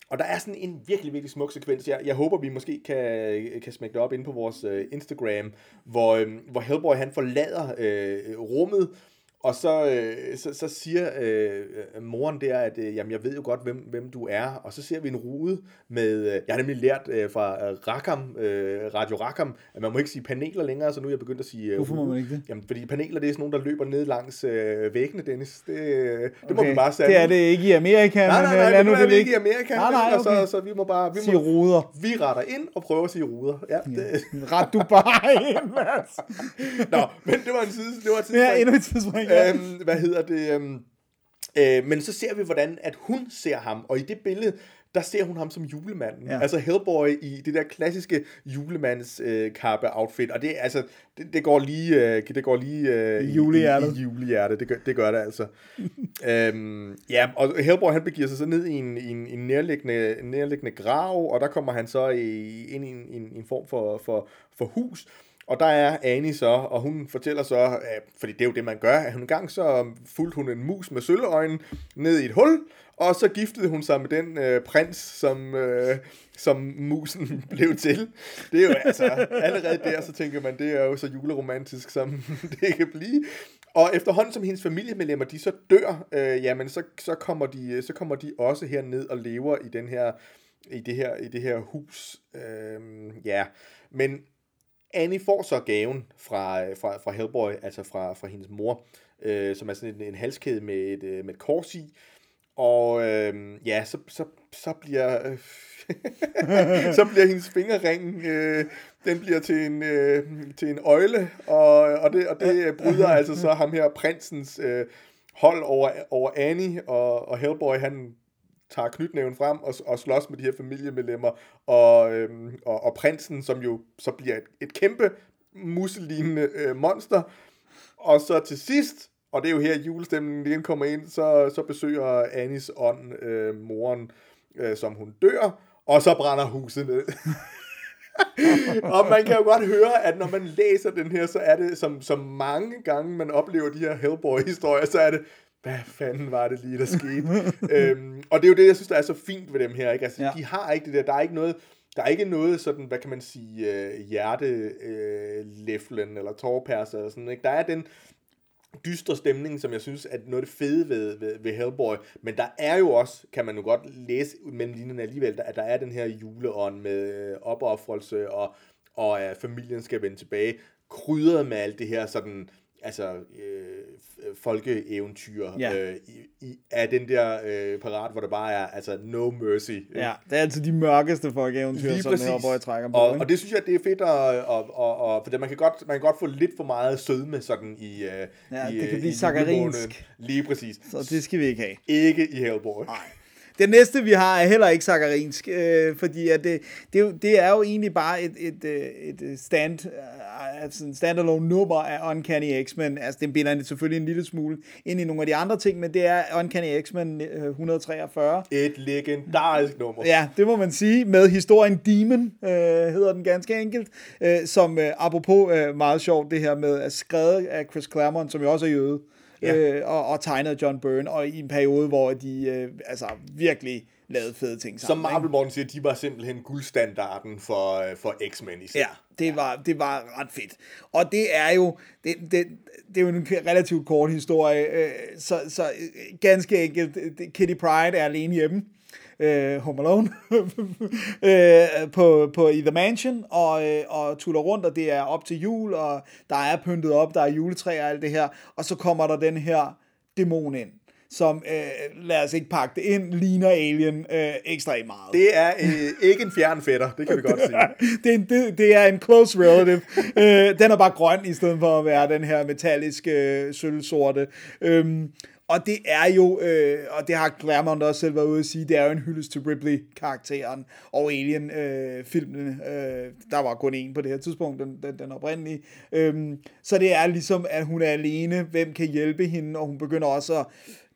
Og der er sådan en virkelig, virkelig smuk sekvens. Jeg, jeg håber, vi måske kan, kan smække det op inde på vores øh, Instagram, hvor, øh, hvor Hellboy han forlader øh, rummet, og så, øh, så, så siger øh, moren der, at øh, jamen, jeg ved jo godt, hvem, hvem du er. Og så ser vi en rude med, øh, jeg har nemlig lært øh, fra øh, Rakam, øh, Radio Rakam, at man må ikke sige paneler længere, så nu er jeg begyndt at sige øh, Hvorfor må man ikke det? Jamen, fordi paneler, det er sådan nogle, der løber ned langs øh, væggene, Dennis. Det, øh, det må Okay, vi bare sætte. Det er det ikke i Amerika, Nej, men nej, øh, nej, men nu er det ikke i. Amerika, Nej, nej, og okay. så, så vi må bare, vi, Sig må, ruder. vi retter ind og prøver at sige ruder. Ja, det, Ret du bare ind, Mads. Nå, men det var en side, det var et er tidsspring. endnu et tidsspring. Øhm, hvad hedder det? Øhm, øh, men så ser vi, hvordan at hun ser ham, og i det billede, der ser hun ham som julemanden. Ja. Altså Hellboy i det der klassiske julemands øh, kappe outfit, og det, altså, det, det går lige, øh, det går lige øh, I julehjertet. I, i julehjertet. Det gør, det gør det altså. øhm, ja, og Hellboy han begiver sig så ned i en, i en, en nærliggende, en nærliggende grav, og der kommer han så i, ind i en, en, en form for, for, for hus, og der er Annie så, og hun fortæller så, at, fordi det er jo det, man gør, at hun engang så fulgte hun en mus med sølvøjne ned i et hul, og så giftede hun sig med den øh, prins, som, øh, som musen blev til. Det er jo altså, allerede der, så tænker man, det er jo så juleromantisk, som det kan blive. Og efterhånden som hendes familiemedlemmer, de så dør, øh, jamen så, så, kommer de, så kommer de også herned og lever i den her, i det her, i det her hus. Øh, ja, men Annie får så gaven fra, fra, fra Hellboy, altså fra, fra hendes mor, øh, som er sådan en, en halskæde med et, øh, med et kors i. Og øh, ja, så, så, så bliver... Øh, så bliver hendes fingerring, øh, den bliver til en, øh, til en øjle, og, og, det, og det øh, bryder altså så ham her, prinsens øh, hold over, over Annie, og, og Hellboy, han tager knytnæven frem og, og slås med de her familiemedlemmer, og, øhm, og, og prinsen, som jo så bliver et, et kæmpe muselignende øh, monster, og så til sidst, og det er jo her julestemningen igen kommer ind, så, så besøger Anis ånd øh, moren, øh, som hun dør, og så brænder huset ned. og man kan jo godt høre, at når man læser den her, så er det, som, som mange gange man oplever de her Hellboy-historier, så er det, hvad fanden var det lige, der skete? øhm, og det er jo det, jeg synes, der er så fint ved dem her. Ikke? Altså, Ja. De har ikke det der, der er ikke noget, der er ikke noget sådan, hvad kan man sige, øh, hjertelæflen eller tårperser eller sådan, ikke? Der er den dystre stemning, som jeg synes er noget af det fede ved, ved, ved Hellboy, men der er jo også, kan man jo godt læse mellem linjerne alligevel, at der er den her juleånd med øh, opoffrelse, og, og at familien skal vende tilbage, krydret med alt det her sådan, altså øh, folkeeventyr Ja. øh, i, i, af den der øh, parat, hvor der bare er altså no mercy. ikke? Ja, det er altid de mørkeste folkeeventyr, Lige som præcis. Hellboy trækker på. og, ikke? og det synes jeg, det er fedt, at, og, og, og, for man, kan godt, man kan godt få lidt for meget sødme sådan i, øh, Ja, i det kan øh, blive julemåneden. Lige præcis. Så det skal vi ikke have. Ikke i Hellboy. Nej. Det næste, vi har, er heller ikke sakarinsk, øh, fordi at det, det, er jo, det er jo egentlig bare et, et, øh, et stand, øh, altså en standalone nummer af Uncanny X-Men. Altså, den binder det selvfølgelig en lille smule ind i nogle af de andre ting, men det er Uncanny X-Men øh, 143. Et legendarisk nummer. Ja, det må man sige, med historien Demon, øh, hedder den ganske enkelt, øh, som øh, apropos øh, meget sjovt, det her med, at skrevet af Chris Claremont, som jo også er jøde, Ja. øh, og, og tegnet John Byrne, og i en periode, hvor de øh, altså virkelig lavede fede ting Som sammen. Marvel Morten siger, de var simpelthen guldstandarden for, øh, for X-Men især. Ja, det var, det var ret fedt. Og det er jo, det, det, det er jo en relativt kort historie, øh, så, så øh, ganske enkelt, Kitty Pryde er alene hjemme, øh, Home Alone, øh, på, på i The Mansion, og, øh, og tuller rundt, og det er op til jul, og der er pyntet op, der er juletræer og alt det her, og så kommer der den her dæmon ind, som, øh, lad os ikke pakke det ind, ligner Alien øh, ekstremt meget. Det er øh, ikke en fjern fætter, det kan vi godt sige. det, er en, det, det er en close relative. øh, den er bare grøn, i stedet for at være den her metalliske, øh, sølvsorte. Øhm, og det er jo, øh, og det har Claremont også selv været ude at sige, det er jo en hyldest til Ripley-karakteren og Alien-filmen. Øh, der var kun en på det her tidspunkt, den, den, den oprindelige. Øhm, så det er ligesom, at hun er alene, hvem kan hjælpe hende, og hun begynder også at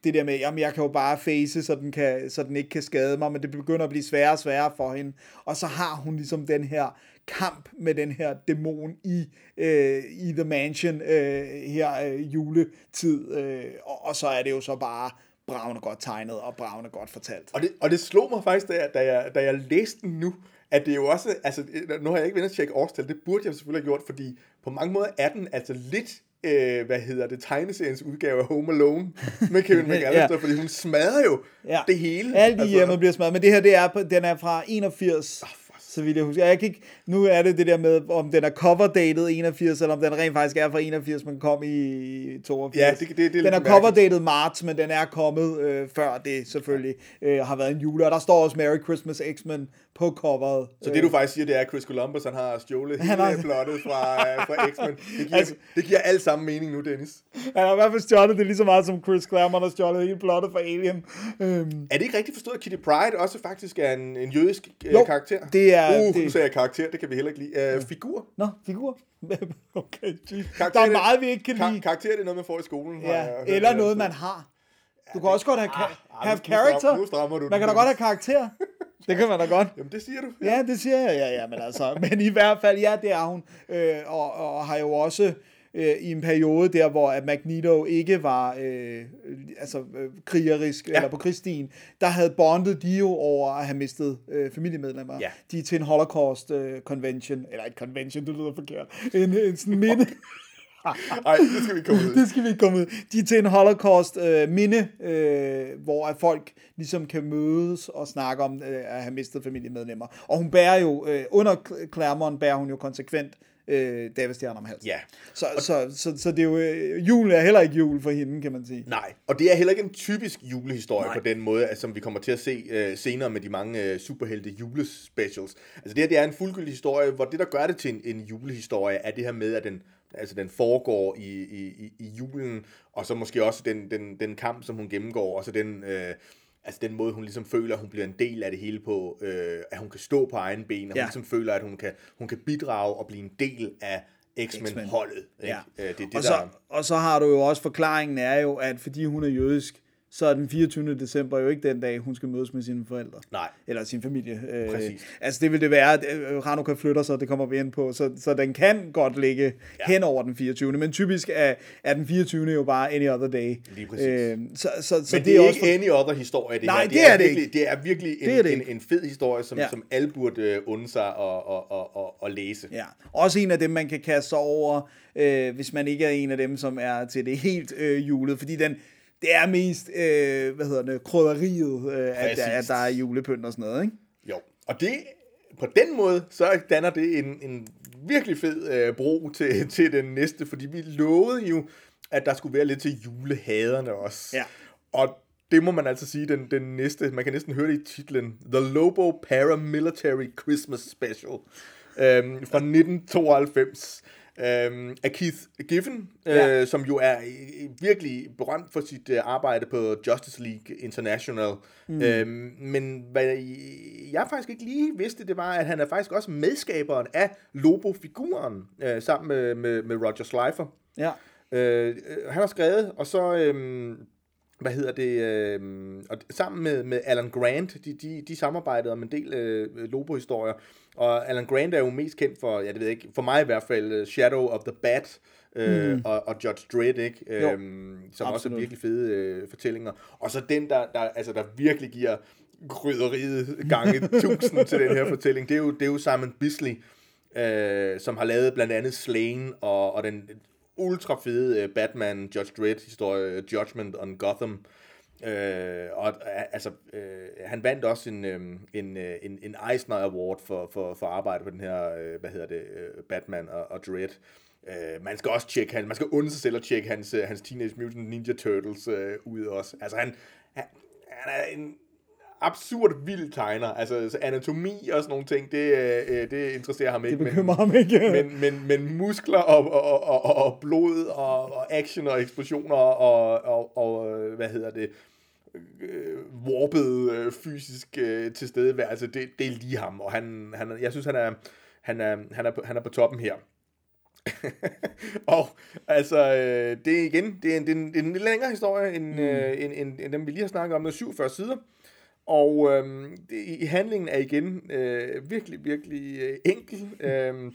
det der med, jamen jeg kan jo bare face, så den, kan, så den ikke kan skade mig, men det begynder at blive sværere og sværere for hende. Og så har hun ligesom den her kamp med den her dæmon i, øh, i The Mansion øh, her øh, juletid. Øh, og, og så er det jo så bare bravende godt tegnet og bravende godt fortalt. Og det, og det slog mig faktisk, da jeg, da, jeg, da jeg læste den nu, at det er jo også, altså nu har jeg ikke været at tjekke årstal, det burde jeg selvfølgelig have gjort, fordi på mange måder er den altså lidt, øh, hvad hedder det, tegneseriens udgave af Home Alone med Kevin McAllister, Ja. fordi hun smadrer jo Ja. det hele. Alt i hjemmet bliver smadret, men det her, det er, den er fra 81, for så vidt jeg husker. Jeg kan ikke, nu er det det der med, om den er cover-dated 81, eller om den rent faktisk er fra 81, men kom i 82. Ja, det- det- det den er cover-dated marts, men den er kommet øh, før det selvfølgelig øh, har været en jule, og der står også Merry Christmas X-Men på coveret. Så det du faktisk siger, det er, at Chris Columbus han har stjålet Han hele har- plottet fra, øh, fra X-Men. Det giver, Altså- det giver alt sammen mening nu, Dennis. Han har i hvert fald stjålet det lige så meget, som Chris Claremont har stjålet hele plottet fra Alien. Øhm, Er det ikke rigtigt forstået, at Kitty Pryde også faktisk er en, en jødisk øh, Jo, karakter? det er- Uh, det- nu sagde jeg karakter, det kan vi heller ikke lide. Uh, figur. Nå, figur. okay. Karakter, Der er meget, vi ikke kan lide. karakter, det er noget, man får i skolen. Ja, jeg eller et noget, man har. Du kan også godt have, ah, ka- have character. nu strammer du Man kan da godt have karakter. Det kan man da godt. Jamen, det siger du. Ja, det siger jeg, ja, ja, men altså, men i hvert fald, ja, det er hun, øh, og, og har jo også øh, i en periode der, hvor at Magneto ikke var øh, altså, øh, krigerisk, ja. eller på krigsstien, der havde bondet de jo over at have mistet øh, familiemedlemmer. Ja. De er til en Holocaust øh, convention, eller et convention, det lyder forkert, en, en sådan minde, Nej, det skal vi komme ud det skal vi komme ud. De er til en holocaust øh, minde, øh, hvor at folk ligesom kan mødes og snakke om øh, at have mistet familiemedlemmer. Og hun bærer jo, øh, under Claremont bærer hun jo konsekvent øh, David Stjern om halsen. Ja. Så, så, så, så det er jo, øh, julen er heller ikke jul for hende, kan man sige. Nej, og det er heller ikke en typisk julehistorie Nej. på den måde, altså, som vi kommer til at se øh, senere med de mange øh, superhelte julespecials. Altså det her, det er en fuldgyldig historie, hvor det, der gør det til en, en julehistorie, er det her med, at den, altså, den foregår i, i, i- i julen, og så måske også den, den, den kamp, som hun gennemgår, og så den... Øh, Altså den måde, hun ligesom føler, at hun bliver en del af det hele på, øh, at hun kan stå på egen ben, og hun Ja. ligesom føler, at hun kan, hun kan bidrage og blive en del af X-Men. X-Men-holdet. Ikke? Ja. Øh, det det, og, der... så, og så har du jo også, forklaringen er jo, at fordi hun er jødisk, så er den 24. december jo ikke den dag, hun skal mødes med sine forældre. Nej. Eller sin familie. Øh, Præcis. Altså det vil det være, at øh, Hanukkah flytter sig, det kommer vi ind på, så, så den kan godt ligge ja. hen over den 24. Men typisk er, er den 24. jo bare any other day. Lige præcis. Øh, så så, så Men det er, også ikke for- any other historie, det Nej, her. det er det virkelig, ikke. Det er virkelig en, Det er det en, en fed historie, som, Ja. som alle burde øh, unde sig at, at, at, at, at læse. Ja, også en af dem, man kan kaste sig over, øh, hvis man ikke er en af dem, som er til det helt øh, julet, fordi den, det er mest, øh, hvad hedder det, krydderiet, øh, at, at der er julepynt og sådan noget, ikke? Jo, og det, på den måde, så danner det en, en virkelig fed øh, bro til, til den næste, fordi vi lovede jo, at der skulle være lidt til julehaderne også. Ja. Og det må man altså sige, den, den næste, man kan næsten høre det i titlen, The Lobo Paramilitary Christmas Special øhm, fra 1992. Øhm, af Keith Giffen, Ja. øh, som jo er øh, virkelig berømt for sit øh, arbejde på Justice League International. Mm. Øhm, men hvad jeg faktisk ikke lige vidste, det var, at han er faktisk også medskaberen af Lobo-figuren, øh, sammen med, med, med Roger Slifer. Ja. Øh, øh, han har skrevet, og så, øhm, hvad hedder det, øhm, og sammen med, med Alan Grant, de, de, de samarbejdede om en del øh, Lobo-historier, og Alan Grant er jo mest kendt for, ja det ved jeg ikke, for mig i hvert fald, øh, Shadow of the Bat, øh, mm. og, og Judge Dredd, ikke? Jo, Øhm, som også er absolut. virkelig fede øh, fortællinger. Og så den, der, der, altså, der virkelig giver krydderiet gange tusind til den her fortælling, det er jo, det er jo Simon Bisley, øh, som har lavet blandt andet Slain og, og den ultra fede øh, Batman Judge Dredd historie Judgment on Gotham. Øh, Øh, og øh, altså, øh, han vandt også en, øh, en, øh, en, en Eisner Award for, for, for arbejde på den her, øh, hvad hedder det, øh, Batman og, og Dredd. Øh, man skal også tjekke, hans, man skal undse sig selv at tjekke hans, øh, hans Teenage Mutant Ninja Turtles øh, ud også. Altså han, han, han er en absurd vild tegner. Altså så anatomi og sådan nogle ting, det, øh, det interesserer ham ikke. Det bekymrer ham ikke. Men, men, men muskler og, og, og, og, og blod og, og action og eksplosioner og, og, og øh, hvad hedder det, øh, warpet øh, fysisk øh, tilstedeværelse, det, det er lige ham. Og han, han, jeg synes, han er, han er, han er, på, han er på toppen her. og altså, øh, det er igen, det er en, det er en, det er en lidt længere historie, end, mm. øh, end, end, end dem, vi lige har snakket om. Det er 47 sider. Og øh, det, i handlingen er igen øh, virkelig, virkelig øh, enkel. Øh,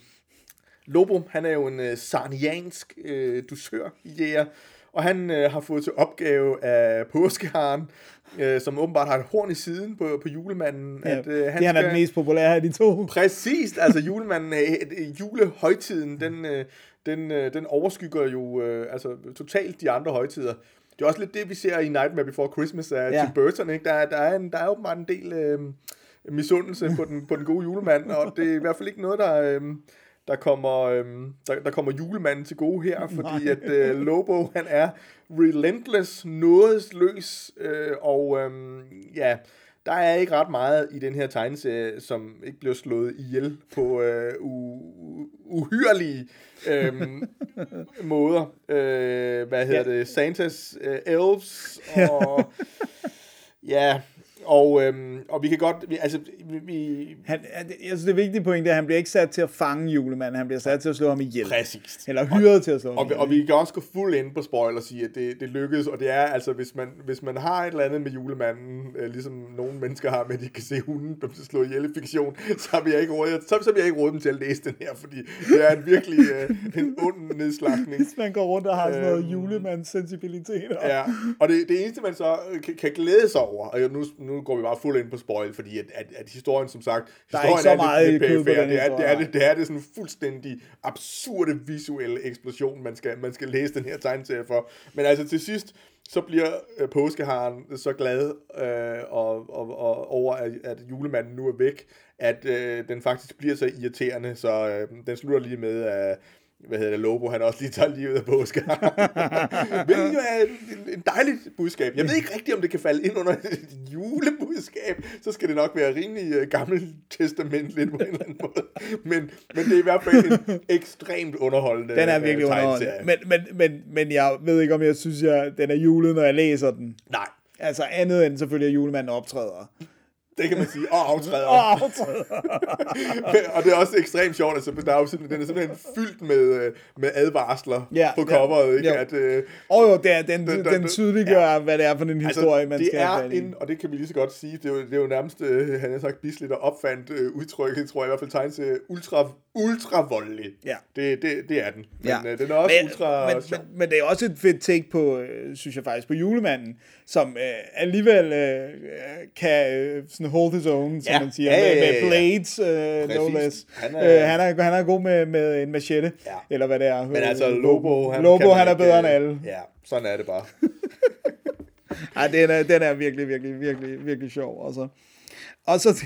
Lobo, han er jo en øh, sarniansk øh, dusørjæger, og han øh, har fået til opgave af påskeharen, øh, som åbenbart har et horn i siden på, på julemanden. Ja, at, øh, det han er den mest populære af de to. Præcis, altså julemanden, øh, julehøjtiden, den, øh, den, øh, den overskygger jo øh, altså, totalt de andre højtider. Det er også lidt det, vi ser i Nightmare Before Christmas af Ja. Tim Burton, ikke? Der, er- der, er en, der er åbenbart en del, øh, misundelse på den, på den gode julemand, og det er i hvert fald ikke noget, der, øh, der, kommer, øh, der, der kommer julemanden til gode her, fordi at øh, Lobo, han er relentless, nådesløs, øh, og øh, ja, der er ikke ret meget i den her tegneserie, som ikke bliver slået ihjel på øh, u- uhyrlige øh, måder. Øh, hvad hedder Ja. det? Santas øh, elves og... ja, og, øhm, og vi kan godt... Vi, altså, vi, vi, Han, jeg synes, det vigtige point er, at han bliver ikke sat til at fange julemanden, han bliver sat til at slå ham ihjel. præcis. Eller hyret til at slå ham Og, vi- ihjel. og vi kan også gå fuld ind på spoil og sige, at det, det lykkedes, og det er altså, hvis man, hvis man har et eller andet med julemanden, øh, ligesom nogle mennesker har med, at de kan se hunden blive slået ihjel i fiktion, så vil jeg ikke råde, så, så vil jeg ikke råde dem til at læse den her, fordi det er en virkelig øh, en ond nedslagning. Hvis man går rundt og har sådan noget Øhm, julemands sensibilitet. Ja, og det, det eneste, man så øh, kan, kan glæde sig over, og nu, nu går vi bare fuld ind på spoil, fordi at, at, at historien, som sagt, Der er historien ikke så meget lidt, kød lidt perifær. den det er, det, er, det, det er det sådan en fuldstændig absurde visuelle eksplosion, man skal, man skal læse den her tegneserie for. Men altså til sidst, så bliver øh, påskeharen så glad øh, og, og, og over, at, at julemanden nu er væk, at øh, den faktisk bliver så irriterende, så øh, den slutter lige med, at hvad hedder det, Lobo, han også lige tager livet af påskeharen. Hvilket jo er en dejligt budskab. Jeg ved ikke rigtigt, om det kan falde ind under et julebudskab. Så skal det nok være rimelig uh, gammelt testamentligt på en eller anden måde. Men, men det er i hvert fald en ekstremt underholdende Den er øh, virkelig underholdende. Men, men, men, men jeg ved ikke, om jeg synes, at den er julet, når jeg læser den. Nej, Altså andet end selvfølgelig, at julemanden optræder. Det kan man sige. Og aftræder. Og optræder. og det er også ekstremt sjovt, altså, der er jo simpelthen, den er simpelthen fyldt med, øh, med advarsler Ja, på ja, coveret, ikke? jo. At, øh, Og jo, det er, den, Den- den, den- tydeliggør, ja. hvad det er for en historie, man Altså, det skal have er i. en, og det kan vi lige så godt sige, det er jo, det er jo nærmest, øh, han har sagt, Bisley, der opfandt øh, udtrykket, tror jeg i hvert fald, tegneserie, ultra, ultra voldelig. Ja. Det, det, det er den. Men Ja. øh, den er også men, ultra men, men, men det er også et fedt take på, øh, synes jeg faktisk, på julemanden, som øh, alligevel øh, kan øh, sådan hold his own, som Ja. man siger, Ja, ja, med, ja, med ja. blades, øh, no less. Han er- øh, han, er, han er god med, med en machete, Ja. eller hvad det er. Men altså, Lobo, han, Lobo, han er bedre end øh, alle. Ja, sådan er det bare. Ej, den er, den er virkelig, virkelig, virkelig, virkelig sjov. Altså. Og så...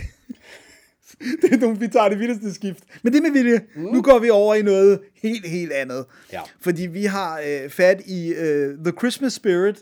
det er nogle, vi tager det vildeste skift. Men det med vilje. Mm. Nu går vi over i noget helt, helt andet. Ja. Fordi vi har øh, fat i øh, The Christmas Spirit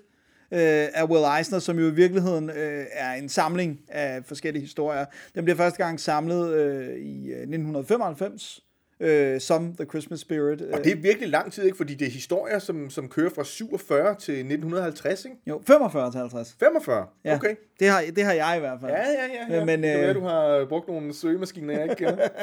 øh, af Will Eisner, som jo i virkeligheden øh, er en samling af forskellige historier. Den bliver første gang samlet øh, i øh, 1995 øh, som The Christmas Spirit. Øh, Og det er virkelig lang tid, ikke? Fordi det er historier, som, som kører fra 47 til 1950, ikke? Jo, 45 til 50. 45? Ja, Okay. det har, det har jeg i hvert fald. Ja, ja, ja. ja. Øh, Men, det kan øh, du har brugt nogle søgemaskiner, jeg ikke kender.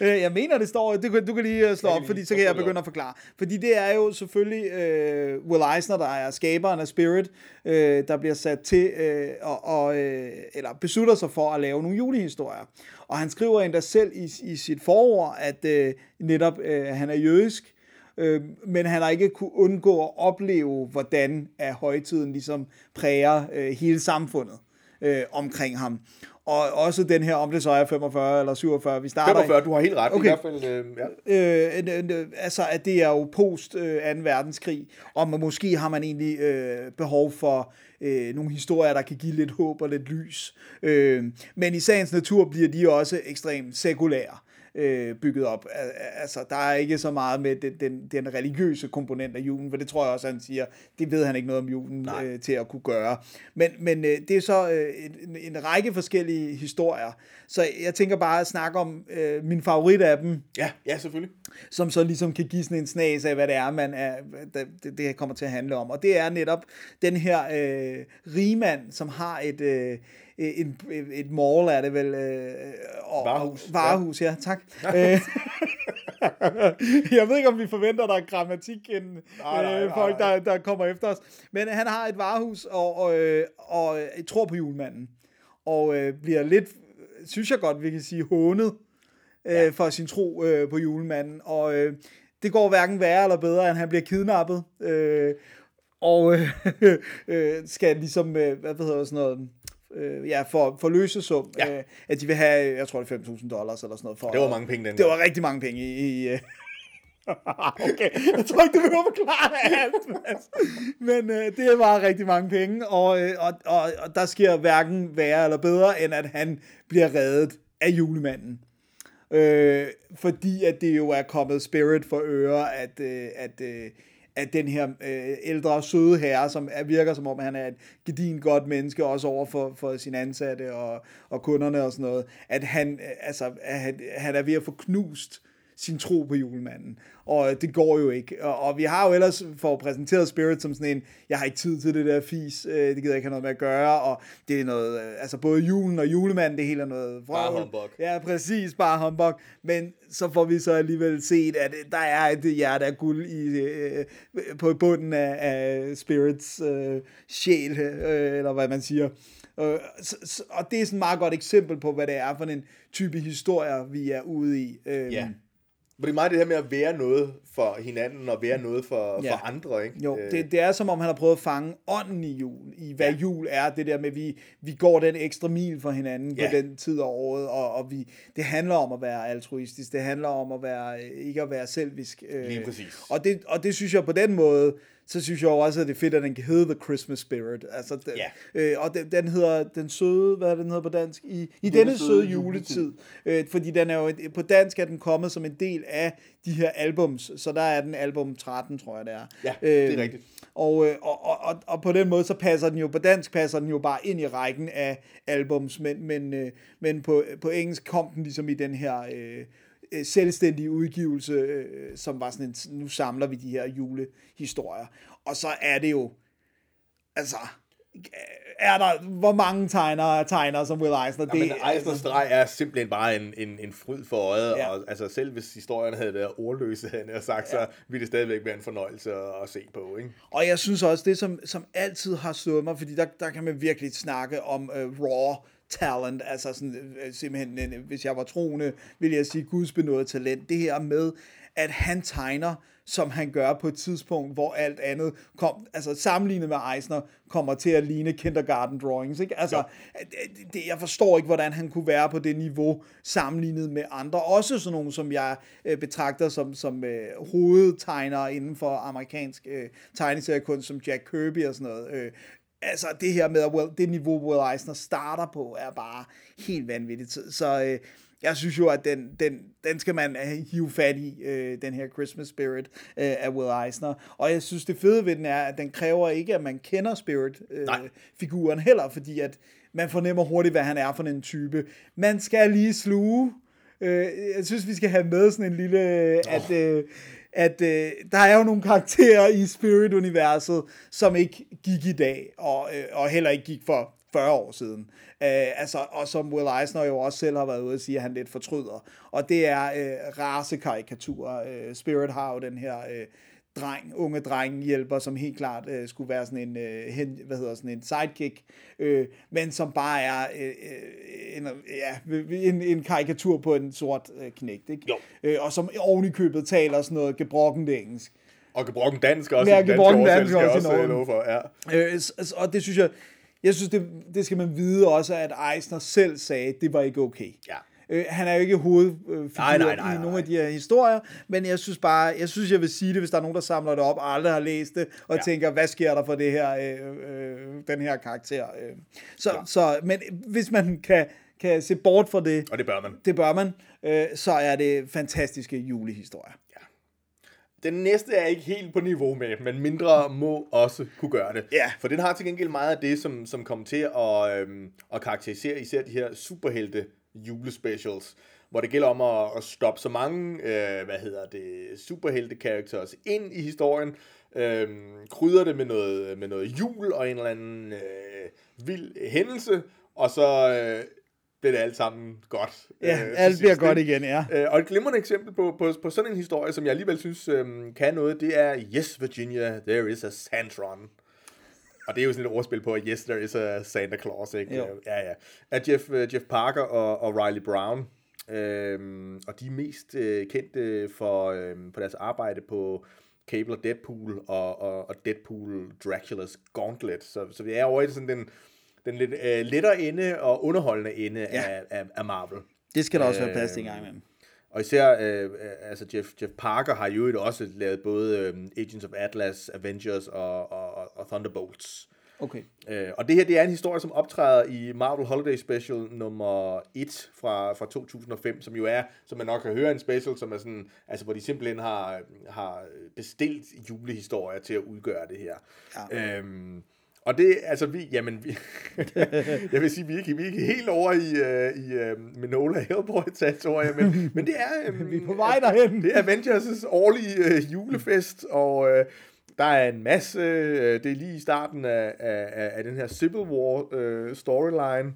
Øh, Jeg mener, det står, du kan, du kan lige øh, slå op, lige- fordi så kan jeg begynde at forklare. Fordi det er jo selvfølgelig øh, Will Eisner, der er skaberen af Spirit, øh, der bliver sat til, øh, og, og, øh, eller beslutter sig for at lave nogle julehistorier. Og han skriver endda selv i, i sit forord, at øh, netop øh, han er jødisk, øh, men han har ikke kunne undgå at opleve, hvordan at højtiden ligesom præger øh, hele samfundet øh, omkring ham. Og også den her, om det så er 45 eller 47, vi starter i- 45, du har helt ret. Okay. I hvert fald, øh, ja. øh, øh, altså at det er jo post øh, 2. verdenskrig, og man, måske har man egentlig øh, behov for øh, nogle historier, der kan give lidt håb og lidt lys. Øh, men i sagens natur bliver de også ekstremt sekulære øh, bygget op. Al- Altså, der er ikke så meget med den, den, den religiøse komponent af julen, for det tror jeg også, han siger, det ved han ikke noget om julen øh, til at kunne gøre. Men, men øh, det er så øh, en, en række forskellige historier, så jeg tænker bare at snakke om øh, min favorit af dem, ja, ja, selvfølgelig. som så ligesom kan give sådan en snas af, hvad det er, man er, det, det, det kommer til at handle om. Og det er netop den her øh, rigmand, som har et, øh, et, et, et mall, er det vel? Øh, og, Varehus. Varehus, ja, tak. Øh, jeg ved ikke, om vi forventer, der er grammatik end Nej, nej, øh, folk, der, der kommer efter os. Men han har et varehus, og, og, øh, og øh, tror på julemanden. Og øh, bliver lidt, synes jeg godt, vi kan sige, hånet øh, for sin tro øh, på julemanden. Og øh, det går hverken værre eller bedre, end han bliver kidnappet. Øh, og øh, øh, skal ligesom, øh, hvad hedder sådan noget, øh, ja, for, for løsesum, Ja. øh, at de vil have, jeg tror det er 5.000 dollars eller sådan noget. For, Det var mange penge dengang. Det var rigtig mange penge i, i, øh, okay, jeg tror ikke, du behøver forklare alt, Mads. Men øh, det var rigtig mange penge, og, øh, og, og, og der sker hverken værre eller bedre, end at han bliver reddet af julemanden. Øh, fordi at det jo er kommet Spirit for øre, at, øh, at, øh, at den her øh, ældre, søde herre, som er, virker som om, han er et gedin godt menneske, også over for, for sine ansatte og, og kunderne og sådan noget, at han, øh, altså, at han, han er ved at få knust sin tro på julemanden. Og det går jo ikke. Og, og vi har jo ellers for præsenteret Spirit som sådan en, jeg har ikke tid til det der fis, øh, det gider jeg ikke have noget med at gøre, og det er noget, øh, altså både julen og julemanden, det hele er noget Bare vrøvl. humbug. Ja, præcis, bare humbug. Men så får vi så alligevel set, at der er et hjerte af guld i, øh, på bunden af, af Spirits øh, sjæl, øh, eller hvad man siger. Øh, så, så, og det er sådan et meget godt eksempel på, hvad det er for en type historier, vi er ude i. Øh, Ja. Det er meget det her med at være noget for hinanden, og være noget for, Ja. for andre, ikke? Jo, Øh, det, det er som om han har prøvet at fange ånden i jul, i hvad ja. jul er, det der med, at vi, vi går den ekstra mil for hinanden Ja. på den tid af året, og, og vi, det handler om at være altruistisk, det handler om at være, ikke at være selvisk. øh, Lige præcis. Og det, og det synes jeg på den måde, så synes jeg jo også, at det er fedt, at den kan hedde The Christmas Spirit. Altså, den, Ja. øh, og den, den hedder Den Søde, hvad er det, den hedder på dansk? I, i denne søde juletid. Øh, fordi den er jo, på dansk er den kommet som en del af de her albums, så der er den album 13, tror jeg det er. Ja, det er rigtigt. Og, øh, og, og, og, og på den måde, så passer den jo, på dansk passer den jo bare ind i rækken af albums, men, men, øh, men på, på engelsk kom den ligesom i den her øh, øh, selvstændige udgivelse, øh, som var sådan en, nu samler vi de her julehistorier. Og så er det jo, altså, er der, hvor mange tegnere tegner som Will Eisner? Ja, men Eisners streg er simpelthen bare en, en, en fryd for øjet, Ja. ja. og altså, selv hvis historierne havde været ordløse, havde jeg sagt, så ville det stadigvæk være en fornøjelse at, at se på, ikke? Og jeg synes også, det som, som altid har slået mig, fordi der, der kan man virkelig snakke om uh, raw talent, altså sådan, øh, simpelthen, øh, hvis jeg var troende, ville jeg sige Guds benådet talent. Det her med, at han tegner, som han gør på et tidspunkt, hvor alt andet kom, altså sammenlignet med Eisner, kommer til at ligne kindergarten drawings, ikke? Altså, det, det, jeg forstår ikke, hvordan han kunne være på det niveau, sammenlignet med andre, også sådan nogle, som jeg øh, betragter som, som øh, hovedtegnere inden for amerikansk øh, tegneseriekunst, som Jack Kirby og sådan noget. Øh, altså det her med, at Will, det niveau, Will Eisner starter på, er bare helt vanvittigt. Så, så øh, jeg synes jo, at den, den, den skal man øh, hive fat i, øh, den her Christmas Spirit øh, af Will Eisner. Og jeg synes, det fede ved den er, at den kræver ikke, at man kender Spirit-figuren heller, fordi at man fornemmer hurtigt, hvad han er for en type. Man skal lige sluge. Øh, jeg synes, vi skal have med sådan en lille, at... Øh, at øh, der er jo nogle karakterer i Spirit-universet, som ikke gik i dag, og, øh, og heller ikke gik for 40 år siden. Øh, altså, og som Will Eisner jo også selv har været ude at sige, at han lidt fortryder. Og det er øh, rasekarikaturer. Øh, Spirit har jo den her øh, dreng, unge dreng hjælper, som helt klart øh, skulle være sådan en, øh, hen, hvad hedder sådan en sidekick, øh, men som bare er øh, øh, en, ja, en, en karikatur på en sort øh, knægt, ikke? Jo. Øh, og som oven i købet taler sådan noget gebrokkent engelsk. Og gebrokken dansk også. Ja, gebrokken dansk oversættelse, også Norge. love for, ja. Øh, og det synes jeg, jeg synes, det, det skal man vide også, at Eisner selv sagde, at det var ikke okay. Ja. Øh, han er jo ikke hovedfigur i nogle af de her historier, men jeg synes bare, jeg synes, jeg vil sige det, hvis der er nogen, der samler det op og aldrig har læst det, og ja. Ja. tænker, hvad sker der for det her, øh, øh, den her karakter. Øh. Så, Ja. så, men hvis man kan, kan se bort fra det, Og det bør man. det bør man, øh, så er det fantastiske julehistorier. Den næste er ikke helt på niveau med, men mindre må også kunne gøre det. Ja. For den har til gengæld meget af det, som, som kommer til at, øhm, at karakterisere især de her superhelte julespecials, hvor det gælder om at, at stoppe så mange, øh, hvad hedder det, superhelte characters ind i historien, øh, krydder det med noget, med noget jul og en eller anden øh, vild hændelse, og så øh, bliver det alt sammen godt. Ja, øh, alt bliver godt igen, ja. Øh, og et glimrende eksempel på, på, på sådan en historie, som jeg alligevel synes øhm, kan noget, det er Yes, Virginia, there is a Santron. Og det er jo sådan et ordspil på, at yes, there is a Santa Claus, ikke? Jo. Øh, Ja, ja. Af Jeff, uh, Jeff Parker og, og Riley Brown. Øhm, og de er mest øh, kendte for, øhm, på deres arbejde på Cable og Deadpool og, og, og Deadpool Dracula's Gauntlet. Så, så vi er over i sådan den, den lidt øh, lettere ende og underholdende ende Ja. af, af, af Marvel. Det skal der også være plads til en Øh, gang imellem. Og især, øh, øh, altså Jeff, Jeff Parker har jo også lavet både øh, Agents of Atlas, Avengers og, og, og, Thunderbolts. Okay. Øh, og det her, det er en historie, som optræder i Marvel Holiday Special nummer 1 fra, fra 2005, som jo er, som man nok kan høre, en special, som er sådan, altså hvor de simpelthen har, har bestilt julehistorier til at udgøre det her. Ja. Øhm, og det, altså vi, jamen vi, jeg vil sige, vi er ikke, vi er ikke helt over i, uh, i uh, Minola hellboy territoriet men, men det er... Um, Vi er på vej derhen. Det er Avengers' årlige uh, julefest, og uh, der er en masse, uh, det er lige i starten af, af, af den her Civil War uh, storyline,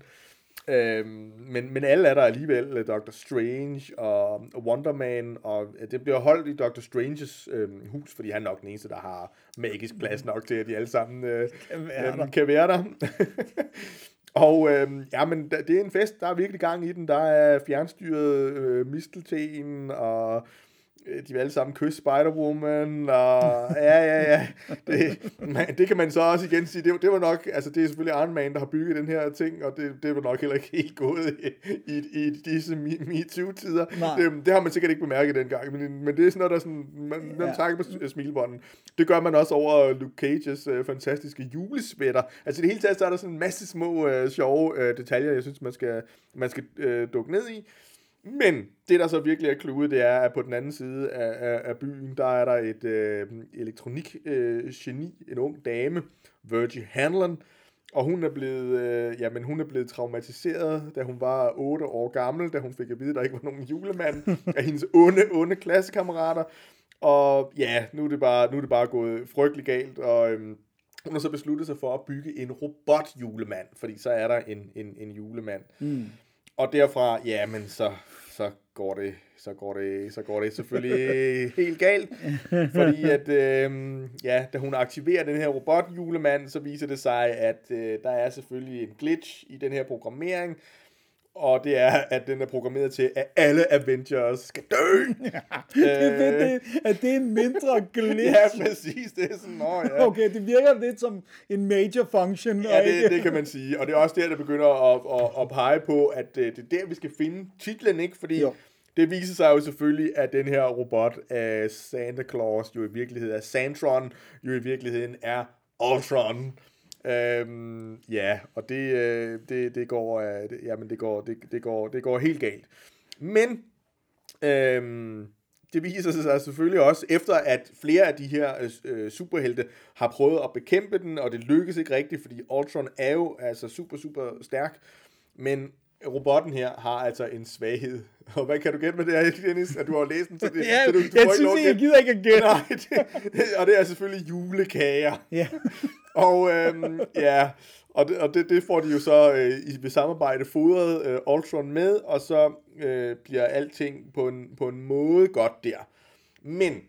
Øhm, men, men alle er der alligevel, øh, Doctor Strange og Wonder Man, og øh, det bliver holdt i Doctor Stranges øhm, hus, fordi han er nok den eneste, der har magisk plads nok til, at de alle sammen øh, Kan være øhm, der. kan være der. og øhm, ja, men det er en fest, der er virkelig gang i den. Der er fjernstyret øh, mistelten, og øh, de vil alle sammen kysse Spider-Woman, og ja, ja, ja. Det, man, det kan man så også igen sige, det, var- det var nok, altså det er selvfølgelig Iron Man, der har bygget den her ting, og det, det var nok heller ikke helt gået i, i, i disse Me- MeToo-tider. Det, det har man sikkert ikke bemærket dengang, men, men det er sådan noget, der sådan, man, man Ja. tager på s- smilebånden. Det gør man også over Luke Cages øh, fantastiske julesvætter. Altså i det hele taget, så er der sådan en masse små øh, sjove øh, detaljer, jeg synes, man skal, man skal øh, dukke ned i. Men det, der så virkelig er kludet, det er, at på den anden side af, af, af byen, der er der et øh, elektronik-geni, øh, geni, en ung dame, Virgie Hanlon, og hun er blevet, øh, jamen, hun er blevet traumatiseret, da hun var 8 år gammel, da hun fik at vide, at der ikke var nogen julemand af hendes onde, onde klassekammerater. Og ja, nu er det bare, nu er det bare gået frygtelig galt, og øhm, hun har så besluttet sig for at bygge en robot-julemand, fordi så er der en, en, en julemand. Mm. Og derfra, ja, men så, så går det, så går det, så går det selvfølgelig helt galt, fordi at, øhm, ja, da hun aktiverer den her robot-julemand, så viser det sig, at øh, der er selvfølgelig en glitch i den her programmering, og det er, at den er programmeret til, at alle Avengers skal dø. Det er fedt, det, at det er en mindre glitch. Ja, præcis. Det er sådan, nå ja. Okay, det virker lidt som en major function. Ja, det, ikke- det kan man sige. Og det er også der, der begynder at, at, at pege på, at øh, det er der, vi skal finde titlen, ikke? Fordi jo. det viser sig jo selvfølgelig, at den her robot af Santa Claus jo i virkeligheden er Santron, jo i virkeligheden er Ultron. Øhm, ja, og det, øh, det, det går, øh, det, jamen det går, det, det går, det går helt galt. Men Øhm, det viser sig selvfølgelig også, efter at flere af de her øh, øh superhelte har prøvet at bekæmpe den, og det lykkes ikke rigtigt, fordi Ultron er jo altså super, super stærk, men robotten her har altså en svaghed. Og hvad kan du gætte med det her, Dennis? At du har læst den til det? Ja, så du, du jeg synes ikke, jeg gider ikke at gætte. Nej, det, og det er selvfølgelig julekager. Ja. Og øhm, ja, og, det, og det, det får de jo så øh, i ved samarbejde fodret øh, Ultron med, og så øh, bliver alting på en, på en måde godt der. Men,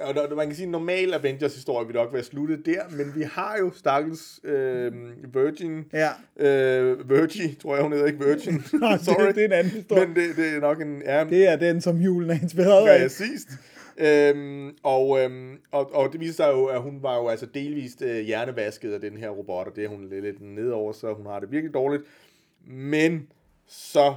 og der, man kan sige, at normal Avengers historie vil nok være sluttet der, men vi har jo stakkels øh, Virgin, Ja. øh, Virgie, tror jeg hun hedder, ikke Virgin, det- sorry. det er en anden historie. Men det, det er nok en, ja, Det er den, som julen er inspireret af. sidst. Øhm, og, øhm, og, og det viser sig jo, at hun var jo altså delvist øh, hjernevasket af den her robot, og det er hun lidt, lidt nedover, så hun har det virkelig dårligt. Men så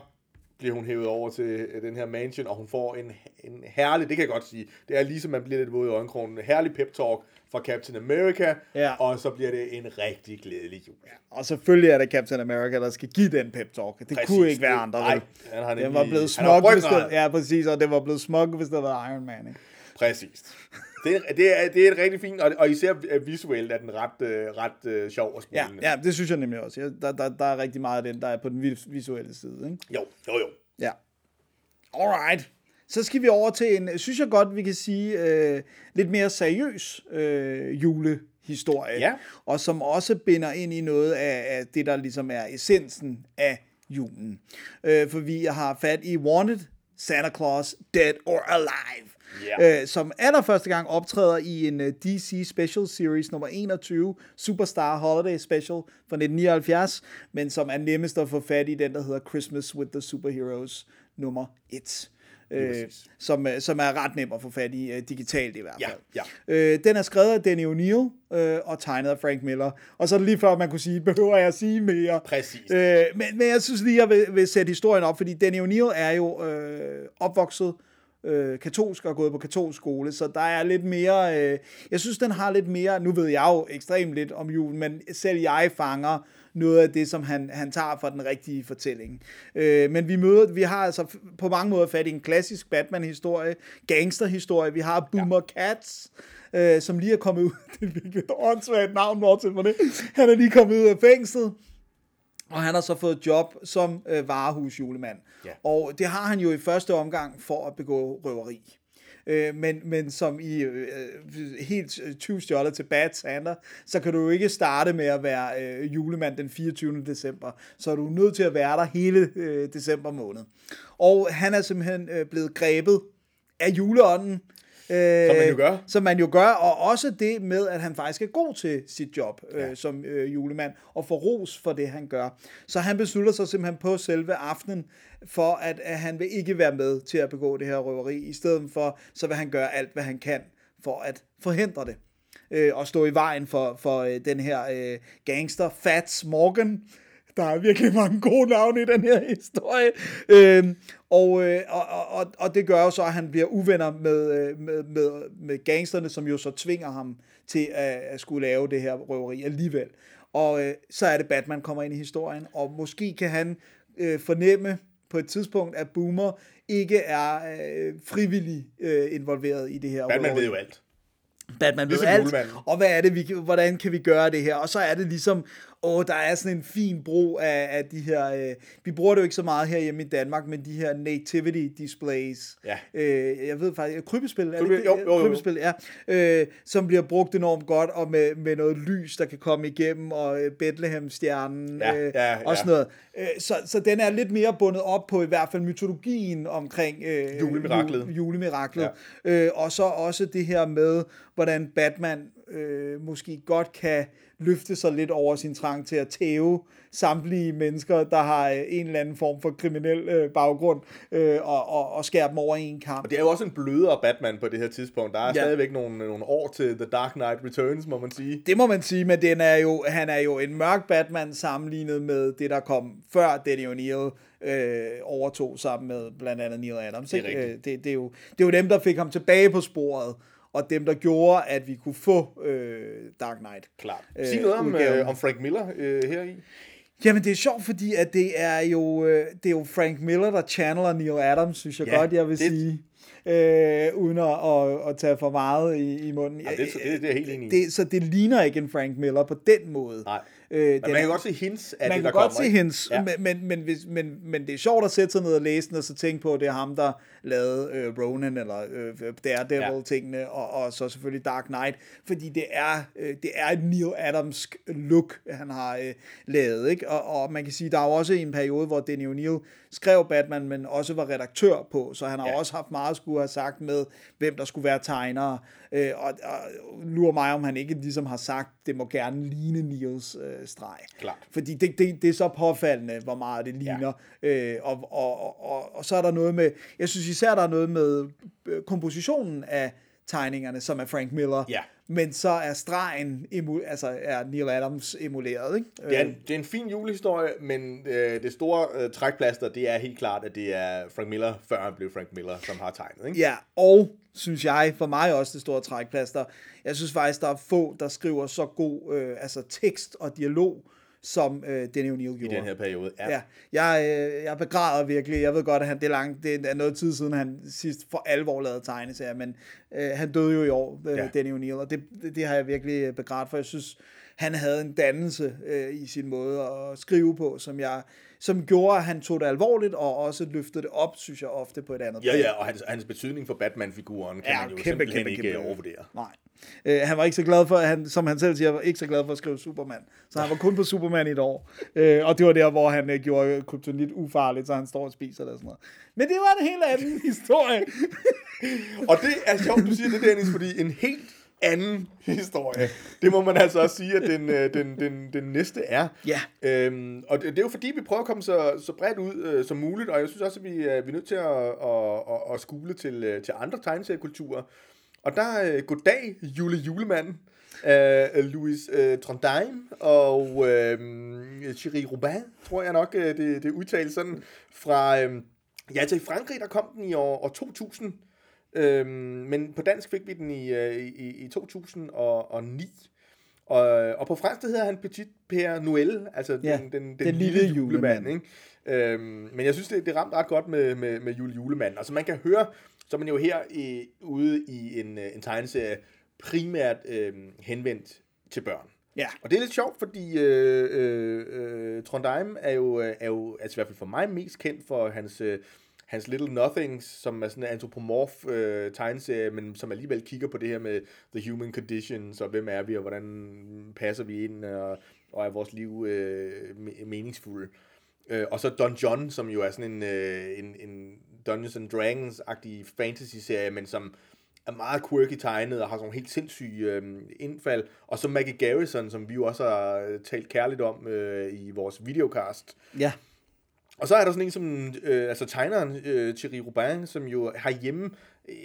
bliver hun hævet over til øh, den her mansion, og hun får en, en herlig, det kan jeg godt sige, det er ligesom man bliver lidt våd i øjenkrogen, en herlig pep talk fra Captain America, Ja. og så bliver det en rigtig glædelig jul. Og selvfølgelig er det Captain America, der skal give den pep talk. Det Præcis, kunne ikke være andre. nej, han har Den var blevet smuk, hvis det, ja, præcis, og det var blevet smuk, hvis det var Iron Man. Ikke? Præcis. Det, er- det, er, det er et rigtig fint, og, og især visuelt er den ret, øh, ret øh, sjov og Ja, ja, det synes jeg nemlig også. Ja, der, der, der er rigtig meget af den, der er på den vis- visuelle side. Ikke? Jo, jo, jo. Ja. Alright. Så skal vi over til en, synes jeg godt, vi kan sige, øh, lidt mere seriøs øh, julehistorie. Ja. Og som også binder ind i noget af, af det, der ligesom er essensen af julen. Øh, for vi har fat i Wanted, Santa Claus, Dead or Alive. Ja. Øh, som allerførste gang optræder i en uh, DC Special Series nummer 21, Superstar Holiday Special fra 1979, men som er nemmest at få fat i den, der hedder Christmas with the Superheroes nummer 1. Øh, som, øh, som er ret nem at få fat i, uh, digitalt i hvert Ja, fald. ja. Øh, den er skrevet af Danny O'Neill øh, og tegnet af Frank Miller. Og så er det lige før, man kunne sige, behøver jeg at sige mere? Præcis. Øh, men, men jeg synes lige, jeg vil, vil sætte historien op, fordi Danny O'Neill er jo øh, opvokset øh, katolsk og gået på katolsk skole, så der er lidt mere, øh, jeg synes, den har lidt mere, nu ved jeg jo ekstremt lidt om julen, men selv jeg fanger noget af det, som han, han tager fra den rigtige fortælling. Øh, men vi møder, vi har altså på mange måder fat i en klassisk Batman-historie, gangsterhistorie, vi har Boomer ja. Cats, øh, som lige er kommet ud, det er virkelig et åndssvagt navn, Morten, for det. Han er lige kommet ud af fængslet, og han har så fået job som øh, varehusjulemand. Ja. Og det har han jo i første omgang for at begå røveri. Øh, men, men som i øh, helt tyvstjålet til Bad Santa, så kan du jo ikke starte med at være øh, julemand den 24. december. Så er du nødt til at være der hele øh, december måned. Og han er simpelthen øh, blevet grebet af juleånden, Som man jo gør. Som man jo gør, og også det med, at han faktisk er god til sit job ja. øh, som øh, julemand, og får ros for det, han gør. Så han beslutter sig simpelthen på selve aftenen, for at, at han vil ikke være med til at begå det her røveri. I stedet for, så vil han gøre alt, hvad han kan, for at forhindre det. Øh, og stå i vejen for, for øh, den her øh, gangster, Fats Morgan, der er virkelig mange gode navne i den her historie. Øhm, og, øh, og, og, og det gør jo så, at han bliver uvenner med, øh, med, med, med gangsterne, som jo så tvinger ham til at, at skulle lave det her røveri alligevel. Og øh, så er det, Batman kommer ind i historien, og måske kan han øh, fornemme på et tidspunkt, at Boomer ikke er øh, frivillig øh, involveret i det her Batman ved jo alt. Batman ved Ligesom alt, og hvad er det, vi, hvordan kan vi gøre det her? Og så er det ligesom, åh, der er sådan en fin brug af, af de her, øh, vi bruger det jo ikke så meget her hjemme i Danmark, men de her nativity displays. Ja. Øh, jeg ved faktisk, krybespil, er det Krybe- det? jo, jo, jo. Krybespil, ja. Øh, som bliver brugt enormt godt, og med, med noget lys, der kan komme igennem, og øh, Bethlehem-stjernen, Ja, øh, ja, og ja. sådan noget. Øh, så, så den er lidt mere bundet op på i hvert fald mytologien omkring øh, Julemiraklet. Jule, julemiraklet. Ja. Øh, og så også det her med, hvordan Batman øh, måske godt kan løfte sig lidt over sin trang til at tæve samtlige mennesker, der har øh, en eller anden form for kriminel øh, baggrund, øh, og, og, og skære dem over i en kamp. Og det er jo også en blødere Batman på det her tidspunkt. Der er Ja. stadigvæk nogle, nogle år til The Dark Knight Returns, må man sige. Det må man sige, men den er jo, han er jo en mørk Batman sammenlignet med det, der kom før Danny O'Neill øh, overtog sammen med blandt andet Neil Adams. Det er ikke? Øh, det, det, er jo, det er jo dem, der fik ham tilbage på sporet, og dem, der gjorde, at vi kunne få øh, Dark Knight. Klart. Øh, Sig noget om, øh, om Frank Miller øh, her i. Jamen, det er sjovt, fordi at det er jo, øh, det er jo Frank Miller, der channeler Neil Adams, synes jeg Ja, godt, jeg vil det- sige. Øh, uden at, at, at tage for meget i, i munden. Ja, det, det, det er helt enig det, så det ligner ikke en Frank Miller på den måde. Nej. Øh, Men den man er- kan godt se hints af man det, kan der godt kommer. se ikke? hendes, ja. men, men, men, men, men det er sjovt at sætte sig ned og læse den, og så tænke på, at det er ham, der lavede øh, Ronin, eller øh, Daredevil-tingene, og, og så selvfølgelig Dark Knight, fordi det er, øh, det er et Neil Adams look, han har øh, lavet, ikke? Og, og man kan sige, der er jo også en periode, hvor Danny O'Neill skrev Batman, men også var redaktør på, så han har Ja. ja. også haft meget at skulle have sagt med, hvem der skulle være tegnere, øh, og, og lurer mig, om han ikke ligesom har sagt, det må gerne ligne Neils øh, streg. Klart. Fordi det, det, det er så påfaldende, hvor meget det ligner. Ja. Øh, og, og, og, og, og så er der noget med, jeg synes især, der er noget med øh, kompositionen af tegningerne, som er Frank Miller. Ja. Men så er stregen, emu, altså er Neil Adams emuleret, ikke? Det er, Øh, en, det er en fin julehistorie, men øh, det store øh, trækplaster, det er helt klart, at det er Frank Miller, før han blev Frank Miller, som har tegnet. Ikke? Ja, og synes jeg, for mig også det store trækplaster, jeg synes faktisk, der er få, der skriver så god øh, altså tekst og dialog, som øh, Danny O'Neill gjorde. I den her periode. Ja. Ja, jeg, øh, jeg begræder virkelig. Jeg ved godt, at han, det, er langt, det er noget tid siden, han sidst for alvor lavede tegneserier, men øh, han døde jo i år, øh, Ja. ja. Danny O'Neill, og det, det, det har jeg virkelig øh, begrædt, for jeg synes, han havde en dannelse øh, i sin måde at skrive på, som jeg som gjorde, at han tog det alvorligt, og også løftede det op, synes jeg ofte på et andet Ja, plan. ja, og hans, hans betydning for Batman-figuren kan Ja, man jo kæmpe, simpelthen kæmpe, ikke kæmpe. øh, overvurdere. Nej. Øh, han var ikke så glad for, han, som han selv siger, var ikke så glad for at skrive Superman. Så han var kun på Superman i et år. Øh, og det var der, hvor han øh, gjorde kryptonit ufarligt, så han står og spiser det og sådan noget. Men det var en helt anden historie. Og det er sjovt, du siger det, Dennis, fordi en helt anden historie. Det må man altså også sige, at den, øh, den, den, den næste er. Ja. Øhm, og det, det er jo fordi, vi prøver at komme så, så bredt ud øh, som muligt, og jeg synes også, at vi, er- vi er nødt til at, at, at, at skule til, øh, til andre tegneseriekulturer. Og der er øh, Goddag, Jule Julemand, øh, Louis øh, Trondheim og øh, Thierry Robin, tror jeg nok, øh, det, det udtales sådan, fra... Øh, ja, til Frankrig, der kom den i år, år 2000, Øhm, men på dansk fik vi den i, øh, i, i 2009. Og, og på fransk, der hedder han Petit Père Noël, altså Ja, den, den, den, den lille lille julemand. julemand. Ikke? Øhm, men jeg synes, det, det ramte ret godt med, med, med jule julemand. Altså man kan høre, så er man jo her i, ude i en, øh, en tegneserie primært øh, henvendt til børn. Ja. Og det er lidt sjovt, fordi øh, øh, øh, Trondheim er jo, øh, er jo, altså i hvert fald for mig, mest kendt for hans, øh, hans Little Nothings, som er sådan en antropomorf øh, tegneserie, men som alligevel kigger på det her med the human conditions, og hvem er vi, og hvordan passer vi ind, og, og er vores liv øh, me- meningsfulde. Øh, og så Don John, som jo er sådan en, øh, en, en Dungeons and Dragons-agtig fantasy-serie, men som er meget quirky tegnet og har sådan nogle helt sindssyge øh, indfald. Og så Maggie Garrison, som vi jo også har øh, talt kærligt om øh, i vores videocast. Ja. Og så er der sådan en som, øh, altså tegneren øh, Thierry Robin, som jo har hjemme øh,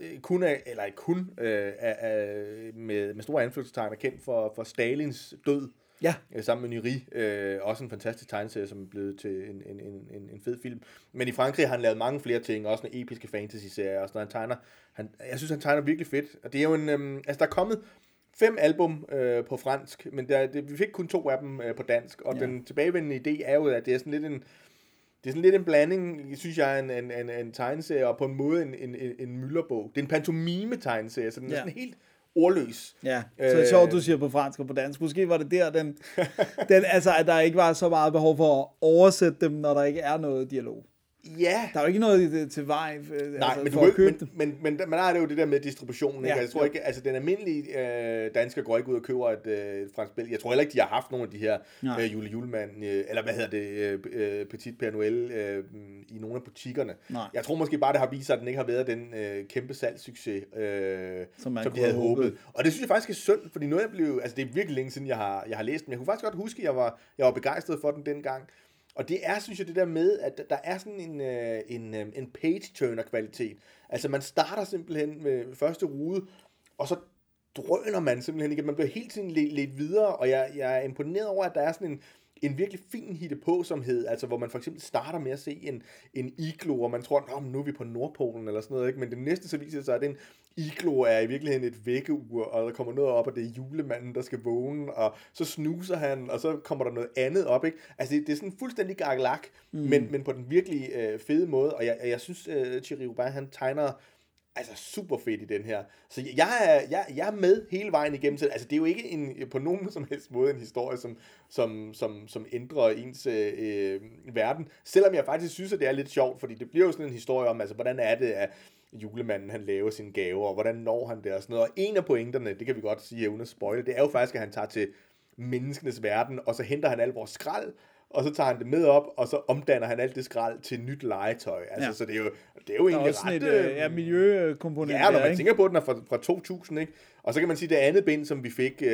øh, kun er, eller kun, øh, er, er med, med store anførselstegn er kendt for, for Stalins død. Ja. Øh, sammen med Nyri. Øh, også en fantastisk tegneserie, som er blevet til en, en, en, en, en fed film. Men i Frankrig har han lavet mange flere ting, også nogle episke fantasy-serier, og sådan noget. Han tegner, han, jeg synes, han tegner virkelig fedt. Og det er jo en, øhm, altså der er kommet fem album øh, på fransk, men der, det, vi fik kun to af dem øh, på dansk, og Ja. den tilbagevendende idé er jo, at det er sådan lidt en, det er sådan lidt en blanding, synes jeg, en, en, en, en tegneserie, og på en måde en, en, en, en mylderbog. Det er en pantomime-tegneserie, så den er Ja. sådan helt ordløs. Ja, så det er Øh. sjovt, du siger på fransk og på dansk. Måske var det der, den, den, altså, at der ikke var så meget behov for at oversætte dem, når der ikke er noget dialog. Ja, Der er jo ikke noget til vej øh, Nej, altså, men, for du, at købe dem. men, men, men, men der er det jo det der med distributionen. Ja, jeg tror jo. ikke, altså den almindelige øh, dansker går ikke ud og køber et, øh, fransk spil. Jeg tror heller ikke, de har haft nogle af de her Nej. øh, jule julemand, øh, eller hvad hedder det, øh, øh, Petit Père Noël øh, i nogle af butikkerne. Nej. Jeg tror måske bare, det har vist sig, at den ikke har været den øh, kæmpe salgssucces, øh, Som man som de havde håbet. håbet. Og det synes jeg faktisk er synd, fordi noget jeg blev, altså det er virkelig længe siden, jeg har, jeg har læst den. Jeg kunne faktisk godt huske, at jeg var, jeg var begejstret for den dengang. Og det er, synes jeg, det der med, at der er sådan en, øh, en, øh, en page-turner-kvalitet. Altså man starter simpelthen med første rude, og så drøner man simpelthen ikke. Man bliver hele tiden lidt, lidt videre, og jeg, jeg er imponeret over, at der er sådan en, en virkelig fin hitte på somhed, altså hvor man for eksempel starter med at se en, en iglo, og man tror, Nå, nu er vi på Nordpolen eller sådan noget, ikke? men det næste så viser det sig, at en iglo er i virkeligheden et vækkeur, og der kommer noget op, og det er julemanden, der skal vågne, og så snuser han, og så kommer der noget andet op. Ikke? Altså det, det er sådan fuldstændig gargelak, mm. men, men på den virkelig øh, fede måde, og jeg, jeg synes, øh, Thierry Robin, han tegner altså super fedt i den her. Så jeg er, jeg, jeg er med hele vejen igennem. Så, altså det er jo ikke en, på nogen som helst måde en historie, som, som, som, som ændrer ens øh, øh, verden. Selvom jeg faktisk synes, at det er lidt sjovt, fordi det bliver jo sådan en historie om, altså hvordan er det, at julemanden han laver sine gaver, og hvordan når han det og sådan noget. Og en af pointerne, det kan vi godt sige uden at spoile, det er jo faktisk, at han tager til menneskenes verden, og så henter han al vores skrald, og så tager han det med op, og så omdanner han alt det skrald til nyt legetøj. Altså, Ja. så det er jo, det er jo Der er egentlig også ret... et øh, ja, miljøkomponent Ja, når der, man ikke? tænker på, at den er fra, fra 2000, ikke? Og så kan man sige, det andet bind, som vi fik, øh,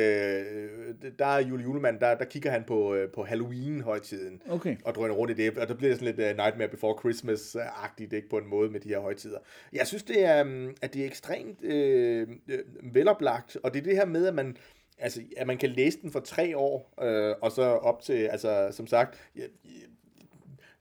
der er Jule Julemand, der, der kigger han på, øh, på Halloween-højtiden. Okay. Og drøner rundt i det, og der bliver det sådan lidt uh, Nightmare Before Christmas-agtigt, ikke? På en måde med de her højtider. Jeg synes, det er, um, at det er ekstremt øh, øh, veloplagt, og det er det her med, at man, altså, at man kan læse den for tre år, øh, og så op til, altså, som sagt, jeg,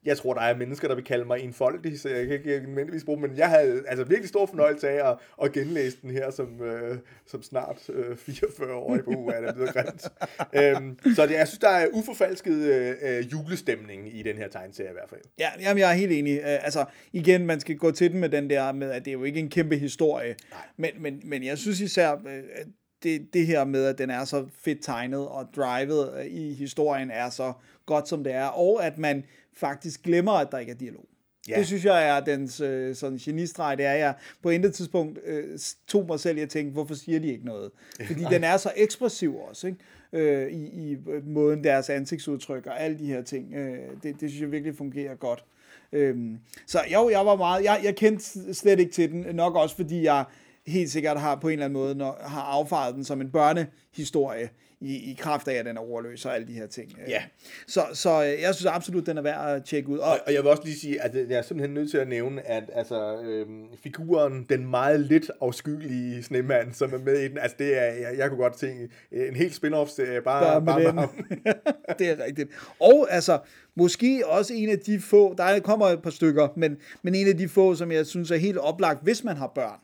jeg tror, der er mennesker, der vil kalde mig enfoldig, så jeg kan ikke nødvendigvis bruge, men jeg havde altså virkelig stor fornøjelse af at, at genlæse den her som, øh, som snart øh, 44 år i på er det blevet grimt. øhm, så det, jeg synes, der er uforfalsket øh, øh, julestemning i den her tegneserie i hvert fald. Ja, jamen, jeg er helt enig. Uh, altså, igen, man skal gå til den med den der med, at det er jo ikke en kæmpe historie. Men, men, men jeg synes især, at det, det her med, at den er så fedt tegnet, og drivet uh, i historien er så godt, som det er, og at man faktisk glemmer, at der ikke er dialog. Ja. Det synes jeg er dens øh, sådan genistreg, det er jeg på intet tidspunkt øh, tog mig selv i at tænke, hvorfor siger de ikke noget? Fordi den er så ekspressiv også, ikke? Øh, i, i øh, måden deres ansigtsudtryk og alle de her ting. Øh, det, det synes jeg virkelig fungerer godt. Øhm, så jo, jeg var meget, jeg, jeg kendte slet ikke til den, nok også fordi jeg helt sikkert har på en eller anden måde når, har affaret den som en børnehistorie i, i kraft af, at den er ordløs og alle de her ting. Øh, Ja. Så, så øh, jeg synes absolut, den er værd at tjekke ud. Og, Og, jeg vil også lige sige, at jeg er simpelthen nødt til at nævne, at altså, øhm, figuren, den meget lidt afskyelige snemand, som er med i den, altså det er, jeg, jeg kunne godt tænke, en helt spin-off-serie, bare, Bare bare, med med den. ham. det er rigtigt. Og altså, måske også en af de få, der kommer et par stykker, men, men en af de få, som jeg synes er helt oplagt, hvis man har børn,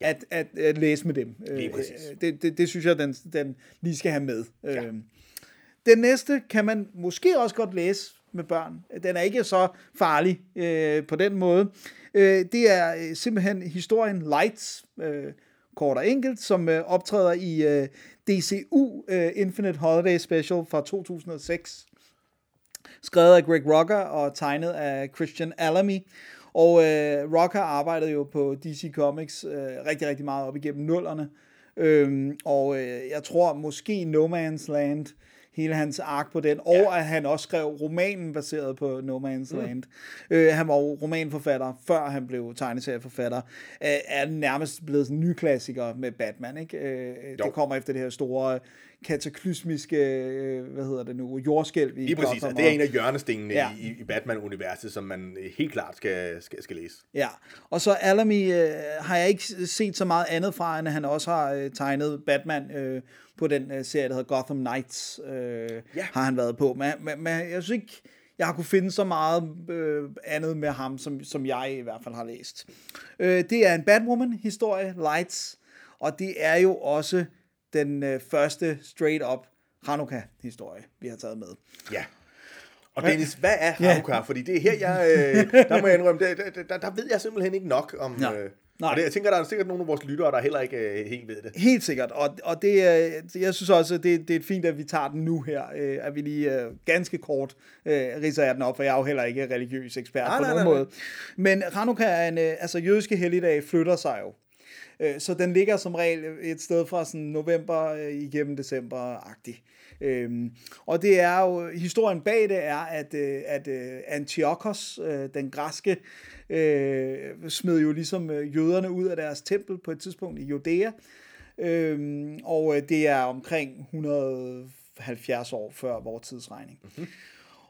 at, at, at læse med dem. Øh, øh, Det, det, det synes jeg, den, den lige skal have med. Ja. Den næste kan man måske også godt læse med børn. Den er ikke så farlig øh, på den måde. Øh, det er øh, simpelthen historien Lights, øh, kort og enkelt, som øh, optræder i øh, DCU øh, Infinite Holiday Special fra 2006 skrevet af Greg Rucker og tegnet af Christian Alamy. Og øh, Rocker arbejdede jo på DC Comics øh, rigtig, rigtig meget op igennem nullerne. Øhm, og øh, jeg tror måske No Man's Land, hele hans ark på den, og ja. at han også skrev romanen baseret på No Man's mm. Land. Øh, han var jo romanforfatter, før han blev tegneserieforfatter, øh, er nærmest blevet en ny klassiker med Batman, ikke? Øh, det kommer efter det her store kataklysmiske, øh, hvad hedder det nu, jordskælv i Lige præcis, Gotham, det er en af hjørnestenene Ja. ja. i, i Batman-universet, som man øh, helt klart skal, skal, skal læse. Ja, og så Alamy øh, har jeg ikke set så meget andet fra, end at han også har øh, tegnet Batman øh, på den øh, serie, der hedder Gotham Knights, øh, ja. har han været på. Men, men, men jeg synes ikke, jeg har kunne finde så meget øh, andet med ham, som, som jeg i hvert fald har læst. Øh, det er en Batwoman-historie, Lights, og det er jo også den øh, første straight-up Hanukkah-historie, vi har taget med. Ja. Og Dennis, hvad er Ja. Hanukkah? Fordi det er her, jeg, øh, der må jeg indrømme, der, der, der, der ved jeg simpelthen ikke nok om... Nej. Øh, Nej. Og det, jeg tænker, der er sikkert nogle af vores lyttere, der heller ikke øh, helt ved det. Helt sikkert, og, og det, øh, jeg synes også, det, det er fint, at vi tager den nu her, øh, at vi lige øh, ganske kort øh, ridser jeg den op, for jeg er jo heller ikke religiøs ekspert Nej, på nej, nogen nej, måde. Men Hanukkah er en, øh, altså jødiske helligdag flytter sig jo. Øh, Så den ligger som regel et sted fra sådan november øh, igennem december-agtig. Øhm, og det er jo, historien bag det er, at, øh, at øh, Antiochos, øh, den græske, øh, smed jo ligesom jøderne ud af deres tempel på et tidspunkt i Judæa. Øhm, og det er omkring 170 år før vores tidsregning. Mm-hmm.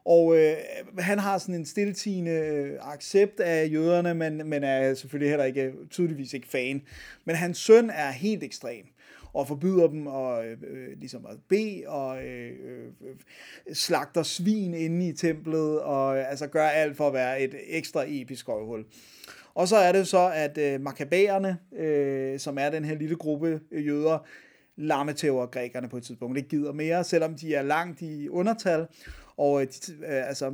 Og øh, han har sådan en stiltigende accept af jøderne, men, men er selvfølgelig heller ikke, tydeligvis ikke fan. Men hans søn er helt ekstrem og forbyder dem at, øh, øh ligesom at bede og øh, øh, øh, slagter svin inde i templet og øh, altså gør alt for at være et ekstra episk røvhul. Og så er det så, at øh, makabæerne, øh, som er den her lille gruppe øh, jøder, lammetæver grækerne på et tidspunkt. Det gider mere, selvom de er langt i undertal. Og de, altså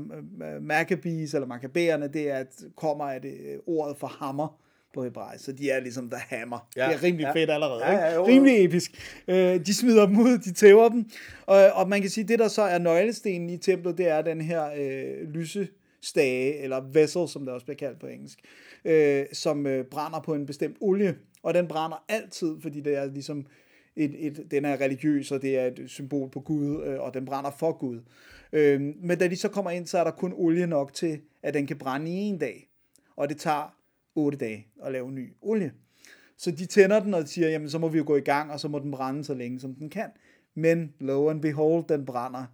Maccabees eller Maccabæerne, det er, at kommer af det ordet for hammer på hebraisk. Så de er ligesom the hammer. Ja, det er rimelig ja. fedt allerede. Ja, ja, ikke? jo. Rimelig episk. Øh, de smider dem ud, de tæver dem. Og, og man kan sige, det der så er nøglestenen i templet, det er den her øh, lysestage, eller vessel, som det også bliver kaldt på engelsk, øh, som øh, brænder på en bestemt olie. Og den brænder altid, fordi det er ligesom et, et, den er religiøs, og det er et symbol på Gud, øh, og den brænder for Gud. Øh, men da de så kommer ind, så er der kun olie nok til, at den kan brænde i en dag. Og det tager 8 dage at lave ny olie. Så de tænder den og siger, jamen så må vi jo gå i gang, og så må den brænde så længe, som den kan. Men lo and behold, den brænder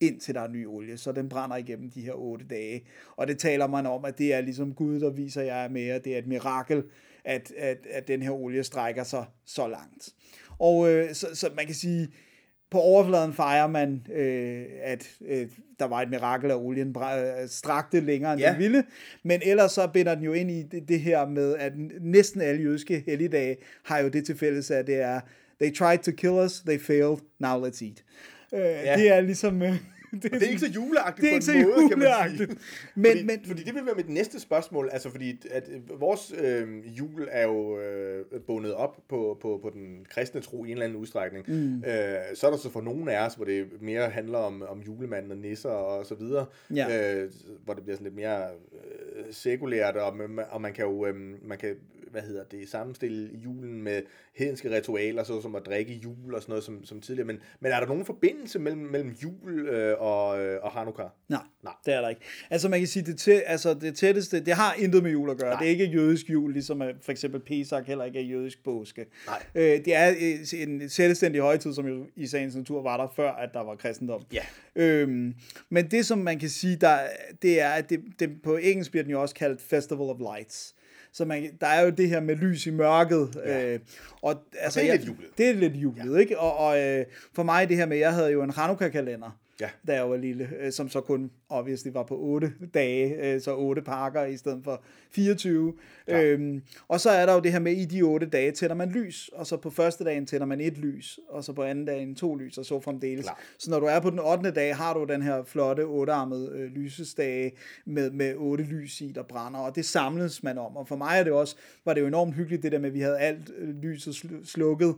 indtil der er ny olie, så den brænder igennem de her 8 dage. Og det taler man om, at det er ligesom Gud, der viser, at jeg er med, og det er et mirakel, at, at, at den her olie strækker sig så langt. Og øh, så, så man kan sige, på overfladen fejrer man, øh, at øh, der var et mirakel, at olien øh, strakte længere, end. Ja. den ville. Men ellers så binder den jo ind i det, det her med, at næsten alle jødiske helligdage har jo det til fælles, at det er, they tried to kill us, they failed, now let's eat. Øh, ja. Det er ligesom... Øh, det, Det er ikke så juleagtigt det er på ikke så en måde, kan man sige. Men, fordi, men, fordi det vil være mit næste spørgsmål, altså fordi at øh, vores øh, jul er jo øh, bundet op på, på, på den kristne tro i en eller anden udstrækning. Mm. Øh, så er der så for nogle af os, hvor det mere handler om, om julemanden og nisser og så videre, Ja. øh, hvor det bliver sådan lidt mere øh, sekulært, og, man- og man kan jo, øh, man kan, hvad hedder det, sammenstille julen med hedenske ritualer, så som at drikke jul og sådan noget som, som tidligere. Men, men er der nogen forbindelse mellem, mellem jul øh, og, øh, og Hanukkah? Nej, Nej. Det er der ikke. Altså man kan sige, det, tæ- altså, det tætteste, det har intet med jul at gøre. Nej. Det er ikke jødisk jul, ligesom at for eksempel Pesach heller ikke er jødisk påske. Nej. Øh, det er øh, en selvstændig højtid, som jo i sagens natur var der før, at der var kristendom. Ja. Øhm, men det, som man kan sige, der, det er, at det, det, på engelsk bliver den jo også kaldt Festival of Lights. Så man, der er jo det her med lys i mørket. Ja. Øh, og, altså, det er jeg- lidt julet. Det er lidt julet, ja. ikke? Og, og øh, for mig det her med, jeg havde jo en Hanukkah-kalender, Ja. da jeg var lille, øh, som så kun obviously var på 8 dage, øh, så 8 pakker i stedet for 24. Ja. Øhm, og så er der jo det her med, i de 8 dage tænder man lys, og så på første dagen tænder man et lys, og så på anden dagen to lys, og så fremdeles. Klart. Så når du er på den 8. dag, har du den her flotte, ottearmede øh, lysestage med, med otte lys i, der brænder, og det samles man om. Og for mig er det også, var det jo enormt hyggeligt, det der med, at vi havde alt øh, lyset slu- slukket,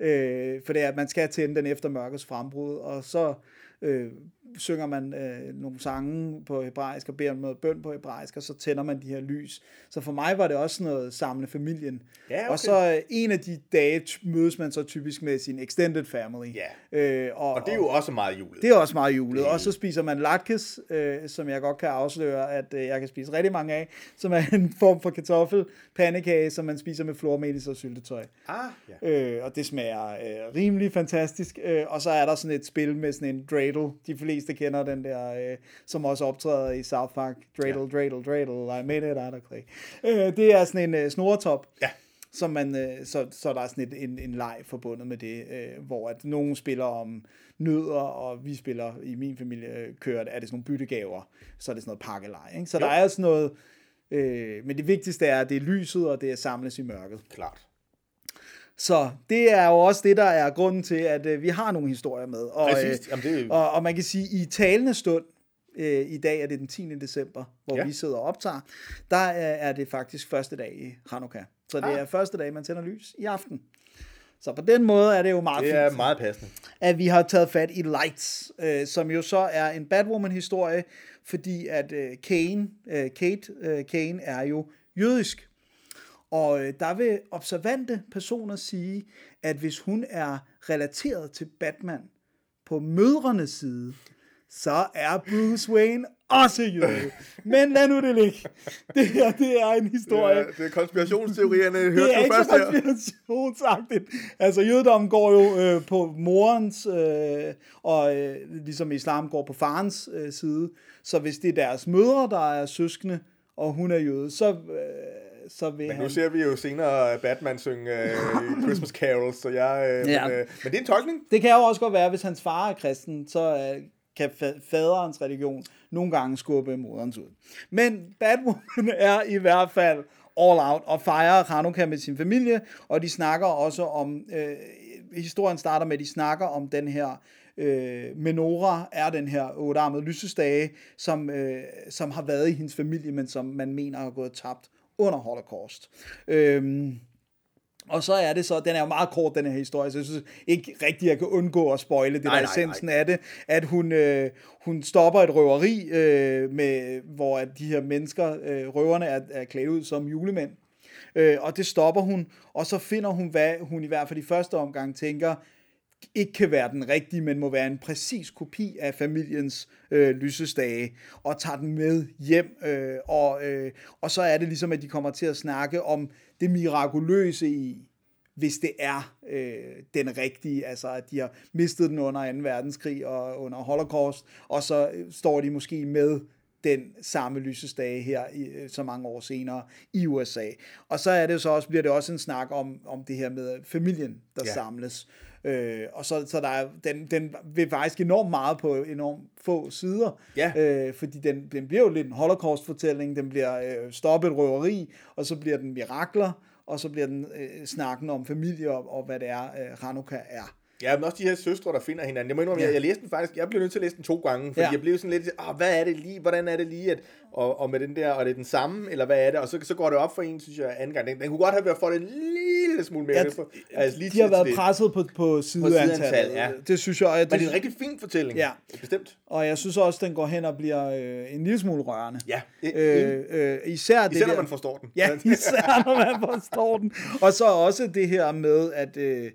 øh, for det er, at man skal tænde den efter mørkets frembrud, og så øh, synger man øh, nogle sange på hebraisk og beder om noget bøn på hebraisk, og så tænder man de her lys. Så for mig var det også noget samle familien. Ja, okay. Og så øh, en af de dage mødes man så typisk med sin extended family. Ja. Øh, og, Og det er jo også meget julet. det er også meget julet. Og så spiser man latkes, øh, som jeg godt kan afsløre, at øh, jeg kan spise rigtig mange af, som er en form for kartoffel, pandekage, som man spiser med flormelis og syltetøj. Ah, ja. Øh, og det smager øh, rimelig fantastisk. Øh, og så er der sådan et spil med sådan en dreidel. De fleste kender den der, øh, som også optræder i South Park. Dreidel, ja. dreidel, dreidel, I made it out of clay. Øh, det er sådan en øh, snoretop. Ja. Som man, øh, så, så der er sådan et, en, en leg forbundet med det, øh, hvor at nogen spiller om nødder, og vi spiller i min familie øh, kører, er det sådan nogle byttegaver, så er det sådan noget pakkelej. Ikke? Så Jo. der er sådan noget, øh, men det vigtigste er, at det er lyset, og det er samles i mørket. Klart. Så det er jo også det, der er grunden til, at øh, vi har nogle historier med. Og, Præcis. Jamen, det og, og man kan sige, i talende stund, øh, i dag er det den 10. december, hvor Ja. vi sidder og optager, der er, er det faktisk første dag i Hanukkah. Så det Ah. er første dag, man tænder lys i aften. Så på den måde er det jo meget Det er fint, meget passende. at vi har taget fat i Lights, øh, som jo så er en Batwoman-historie, fordi at øh, Kane, øh, Kate øh, Kane er jo jødisk. Og øh, der vil observante personer sige, at hvis hun er relateret til Batman på mødrenes side, så er Bruce Wayne også jøde. Men lad nu det ligge. Det her, det er en historie. Ja, det er konspirationsteorierne, hørte Det er først her. konspirationsagtigt. Altså, jødedommen går jo øh, på morens, øh, og øh, ligesom islam går på farens øh, side. Så hvis det er deres mødre, der er søskende, og hun er jøde, så, øh, så vil Men han... nu ser vi jo senere Batman synge uh, Christmas Carols, så jeg... Uh, Ja. men, uh, men det er en tolkning. Det kan jo også godt være, hvis hans far er kristen, så øh, kan fa- faderens religion nogle gange skubbe moderens ud. Men Batwoman er i hvert fald all out og fejrer Hanukkah med sin familie, og de snakker også om, øh, historien starter med, at de snakker om den her øh, menorah, er den her ottearmede lysestage, som, øh, som har været i hendes familie, men som man mener har gået tabt under Holocaust. Øhm, og så er det så, den er jo meget kort, den her historie, så jeg synes ikke rigtigt, jeg kan undgå at spoile det Nej, der nej, essensen af det, at hun, øh, hun stopper et røveri, øh, med, hvor at de her mennesker, øh, røverne, er, er klædt ud som julemænd. Øh, og det stopper hun, og så finder hun, hvad hun i hvert fald i første omgang tænker, ikke kan være den rigtige, men må være en præcis kopi af familiens øh, lysestage, og tager den med hjem. Øh, og, øh, og så er det ligesom, at de kommer til at snakke om det mirakuløse i, hvis det er øh, den rigtige, altså at de har mistet den under 2. verdenskrig og under Holocaust, og så øh, står de måske med den samme lysestage her øh, så mange år senere i USA. Og så er det så også, bliver det også en snak om, om det her med familien, der ja. samles. Øh, og så, så der er, den, den vil faktisk enormt meget på enormt få sider, Ja. øh, fordi den, den bliver jo lidt en holocaust-fortælling, den bliver øh, stoppet røveri, og så bliver den mirakler, og så bliver den øh, snakken om familie og, og hvad det er, øh, Hanukkah er. Ja, men også de her søstre, der finder hinanden. Jeg må indrømme, Ja. jeg, jeg læste den faktisk, jeg blev nødt til at læse den to gange, fordi Ja. jeg blev sådan lidt, ah, hvad er det lige, hvordan er det lige, at, og, og med den der, og er det den samme, eller hvad er det, og så, så går det op for en, synes jeg, anden gang. Den, den kunne godt have været fået en lille smule mere. Ja, for, altså, lige de har været det. presset på, på sideantallet. sideantal, ja. Det synes jeg, og Men det er det, en rigtig fin fortælling. Ja. Bestemt. og jeg synes også, den går hen og bliver øh, en lille smule rørende. Ja. Øh, øh, især det Især når man forstår den. Ja, især når man forstår den. Og så også det her med, at, øh,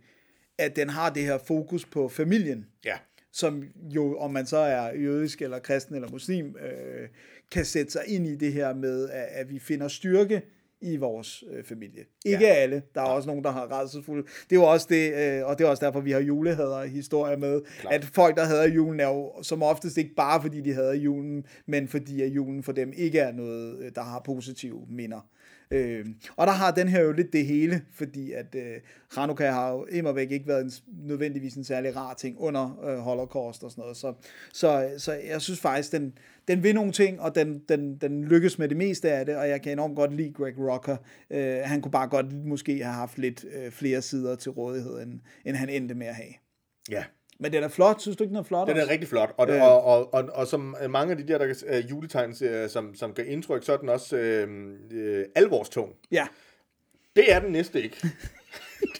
at den har det her fokus på familien, ja. som jo, om man så er jødisk eller kristen eller muslim, øh, kan sætte sig ind i det her med, at, at vi finder styrke i vores øh, familie. Ikke Ja. alle. Der er også nogen, der har rædselsfulde. Det er jo også det, øh, og det er også derfor, vi har julehader historier med, Klart. at folk, der hader julen, er jo som oftest ikke bare fordi de hader julen, men fordi at julen for dem ikke er noget, øh, der har positive minder. Øh, og der har den her jo lidt det hele, fordi at øh, Hanukkah har jo immer væk ikke været en, nødvendigvis en særlig rar ting under øh, Holocaust og sådan noget. Så, så, så jeg synes faktisk, den, den vil nogle ting, og den, den, den lykkes med det meste af det, og jeg kan enormt godt lide Greg Rocker. Øh, han kunne bare godt måske have haft lidt øh, flere sider til rådighed, end, end han endte med at have. Ja. Men den er flot, synes du ikke, den er flot? Den er også? rigtig flot, og, Øh. og, og, og, og som mange af de der, der uh, juletegn, uh, som, som gør indtryk, så er den også uh, uh, alvorstung. Ja, Det er den næste ikke.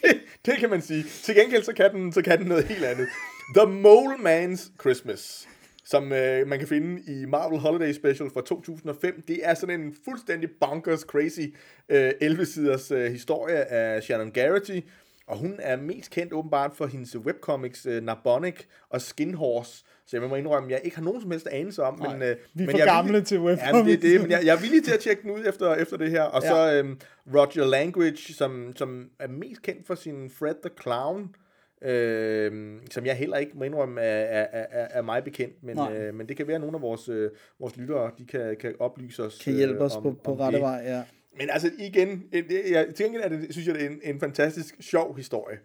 det, det kan man sige. Til gengæld så kan den, så kan den noget helt andet. The Mole Man's Christmas, som øh, man kan finde i Marvel Holiday Special fra 2005. Det er sådan en fuldstændig bonkers, crazy øh, 11-siders øh, historie af Shannon Garrity. Og hun er mest kendt åbenbart for hendes webcomics øh, Narbonic og Skin Horse. Så jeg må indrømme, jeg ikke har nogen som helst anelse om. Nej, men, øh, vi er men for jeg gamle villig- til Jamen, det er webcomics. det, men jeg, jeg er villig til at tjekke den ud efter, efter det her. Og Ja. så øhm, Roger Language, som, som er mest kendt for sin Fred the Clown, øhm, som jeg heller ikke må indrømme er, er, er, er mig bekendt, men, Nej. øh, men det kan være, at nogle af vores, øh, vores lyttere de kan, kan oplyse os. kan hjælpe øh, os om, på, på om rette det. vej, ja. Men altså igen, jeg, til gengæld er det, synes jeg, det er en, en fantastisk sjov historie.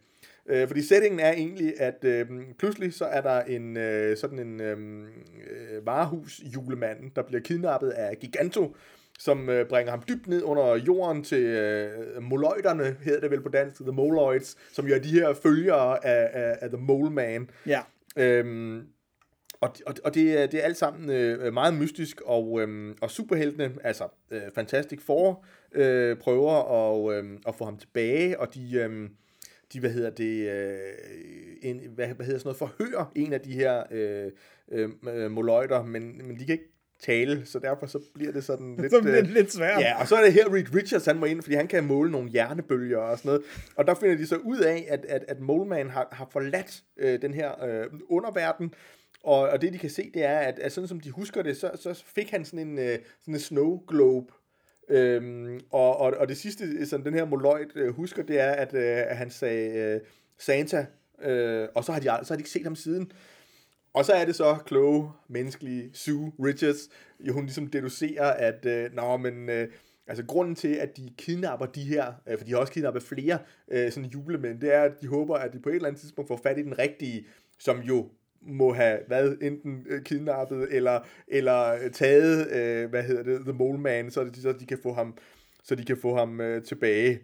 Øh, fordi settingen er egentlig, at øh, pludselig så er der en øh, sådan en øh, øh, varehus julemand, der bliver kidnappet af Giganto, som øh, bringer ham dybt ned under jorden til øh, Moloiderne, hedder det vel på dansk, The Moloids, som jo er de her følgere af, af, af The Mole Man. Ja, Øhm, og og, og det, er, det er alt sammen øh, meget mystisk, og, øhm, og superheltene, altså øh, Fantastic Four, øh, prøver at, øh, at få ham tilbage, og de, øh, de hvad hedder det, øh, en, hvad, hvad hedder sådan noget, forhører en af de her øh, øh, moloider, men, men de kan ikke tale, så derfor så bliver det sådan lidt... så bliver det øh, lidt svært. Ja, og så er det her Reed Richards, han må ind, fordi han kan måle nogle hjernebølger og sådan noget. Og der finder de så ud af, at, at, at Moleman har, har forladt øh, den her øh, underverden, og, og det de kan se, det er, at, at sådan som de husker det, så, så fik han sådan en, øh, sådan en snow globe, Øhm, og, og, og det sidste, som den her Moloid øh, husker, det er, at, øh, at han sagde øh, Santa, øh, og så har, de, så har de ikke set ham siden. Og så er det så kloge, menneskelige Sue Richards, jo, hun ligesom deducerer, at øh, nå, men, øh, altså grunden til, at de kidnapper de her, øh, for de har også kidnappet flere øh, sådan julemænd, det er, at de håber, at de på et eller andet tidspunkt får fat i den rigtige, som jo må have været enten øh, kidnappet eller, eller øh, taget, øh, hvad hedder det, The Mole Man, så, de, så de kan få ham, så de kan få ham øh, tilbage.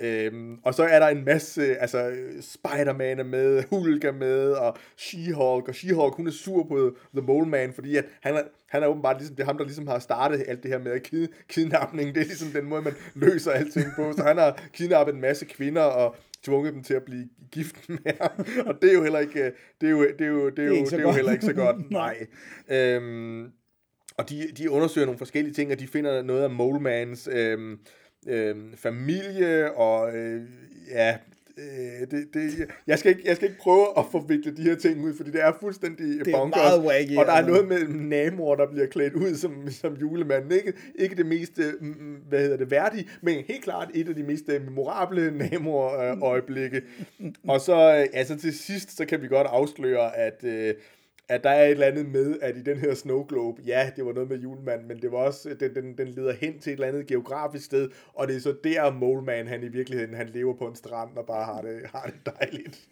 Øhm, og så er der en masse, øh, altså Spider-Man er med, Hulk er med, og She-Hulk, og She-Hulk, hun er sur på The Mole Man, fordi at han er, han er åbenbart ligesom, det er ham, der ligesom har startet alt det her med kid, kidnapning, det er ligesom den måde, man løser alting på, så han har kidnappet en masse kvinder, og tvunget dem til at blive gift med ham, og det er jo heller ikke, det er jo, det er jo, det er jo, ikke så det er jo heller ikke så godt, nej. Øhm, og de, de undersøger nogle forskellige ting, og de finder noget af Molemans øhm, øhm, familie, og øh, ja, øh, det, det, jeg, skal ikke, jeg skal ikke prøve at forvikle de her ting ud, fordi det er fuldstændig Det er bonkers. meget wacky, og der er altså. noget med Namor, der bliver klædt ud som, som julemand. Ikke, ikke det mest, øh, hvad hedder det, værdige, men helt klart et af de mest øh, memorable Namor-øjeblikke. og så, altså til sidst, så kan vi godt afsløre, at... Øh, at der er et eller andet med, at i den her snow globe, ja, det var noget med julemand, men det var også, den, den, den leder hen til et eller andet geografisk sted, og det er så der Moleman, han i virkeligheden, han lever på en strand og bare har det, har det dejligt.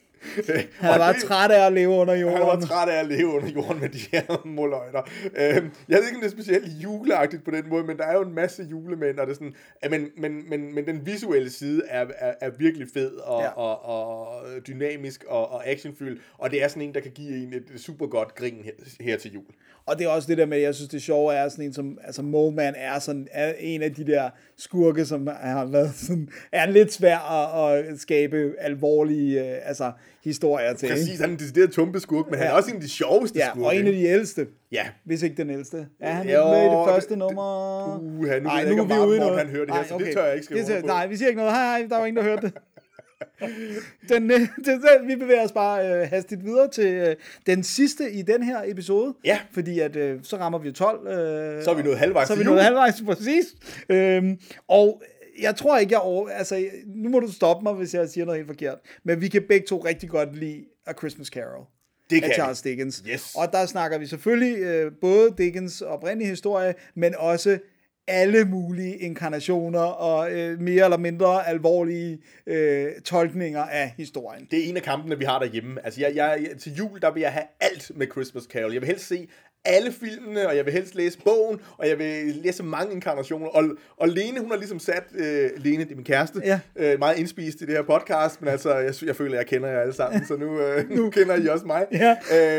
Han er bare træt af at leve under Han var jorden. træt af at leve under jorden med de her måløjter. Øhm, jeg ved ikke, om det er specielt juleagtigt på den måde, men der er jo en masse julemænd, og det er sådan, ja, men, men, men, men den visuelle side er, er, er virkelig fed og, Ja. ja. og, og dynamisk og, og actionfyldt, og det er sådan en, der kan give en et super godt grin her, her til jul. Og det er også det der med, jeg synes det sjove er sådan en som, altså Mole Man er sådan er en af de der skurke, som har været sådan, er lidt svær at, at skabe alvorlige øh, altså, historier til. ikke? Præcis, han er en decideret tumpe skurk, men ja. han er også en af de sjoveste Ja, skurke. og en af de ældste. Ja, Hvis ikke den ældste. Er han Jo, ikke med i det første det- nummer? Uha, nu Ej, ved jeg ikke, om er noget. han hører det her, så det tør jeg ikke skrive Det. Nej, vi siger ikke noget. Hej, hej, der er jo ingen, der hørte det. Den, øh, den, den, vi bevæger os bare øh, hastigt videre til øh, den sidste i den her episode. Ja. Fordi at, øh, så rammer vi jo 12. Øh, Så er vi nået halvvejs Så er vi nået halvvejs, præcis. Øhm, og jeg tror ikke, jeg over... Altså, nu må du stoppe mig, hvis jeg siger noget helt forkert. Men vi kan begge to rigtig godt lide A Christmas Carol Det af kan vi. Charles Dickens. Yes. Og der snakker vi selvfølgelig øh, både Dickens oprindelige historie, men også alle mulige inkarnationer og øh, mere eller mindre alvorlige øh, tolkninger af historien. Det er en af kampene, vi har derhjemme. Altså, jeg, jeg, til jul, der vil jeg have alt med Christmas Carol. Jeg vil helst se alle filmene, og jeg vil helst læse bogen, og jeg vil læse mange inkarnationer. Og, og Lene, hun har ligesom sat, øh, Lene, det er min kæreste, Ja. øh, meget indspist i det her podcast, men altså, jeg, jeg føler, jeg kender jer alle sammen, så nu, øh, nu kender I også mig. Ja.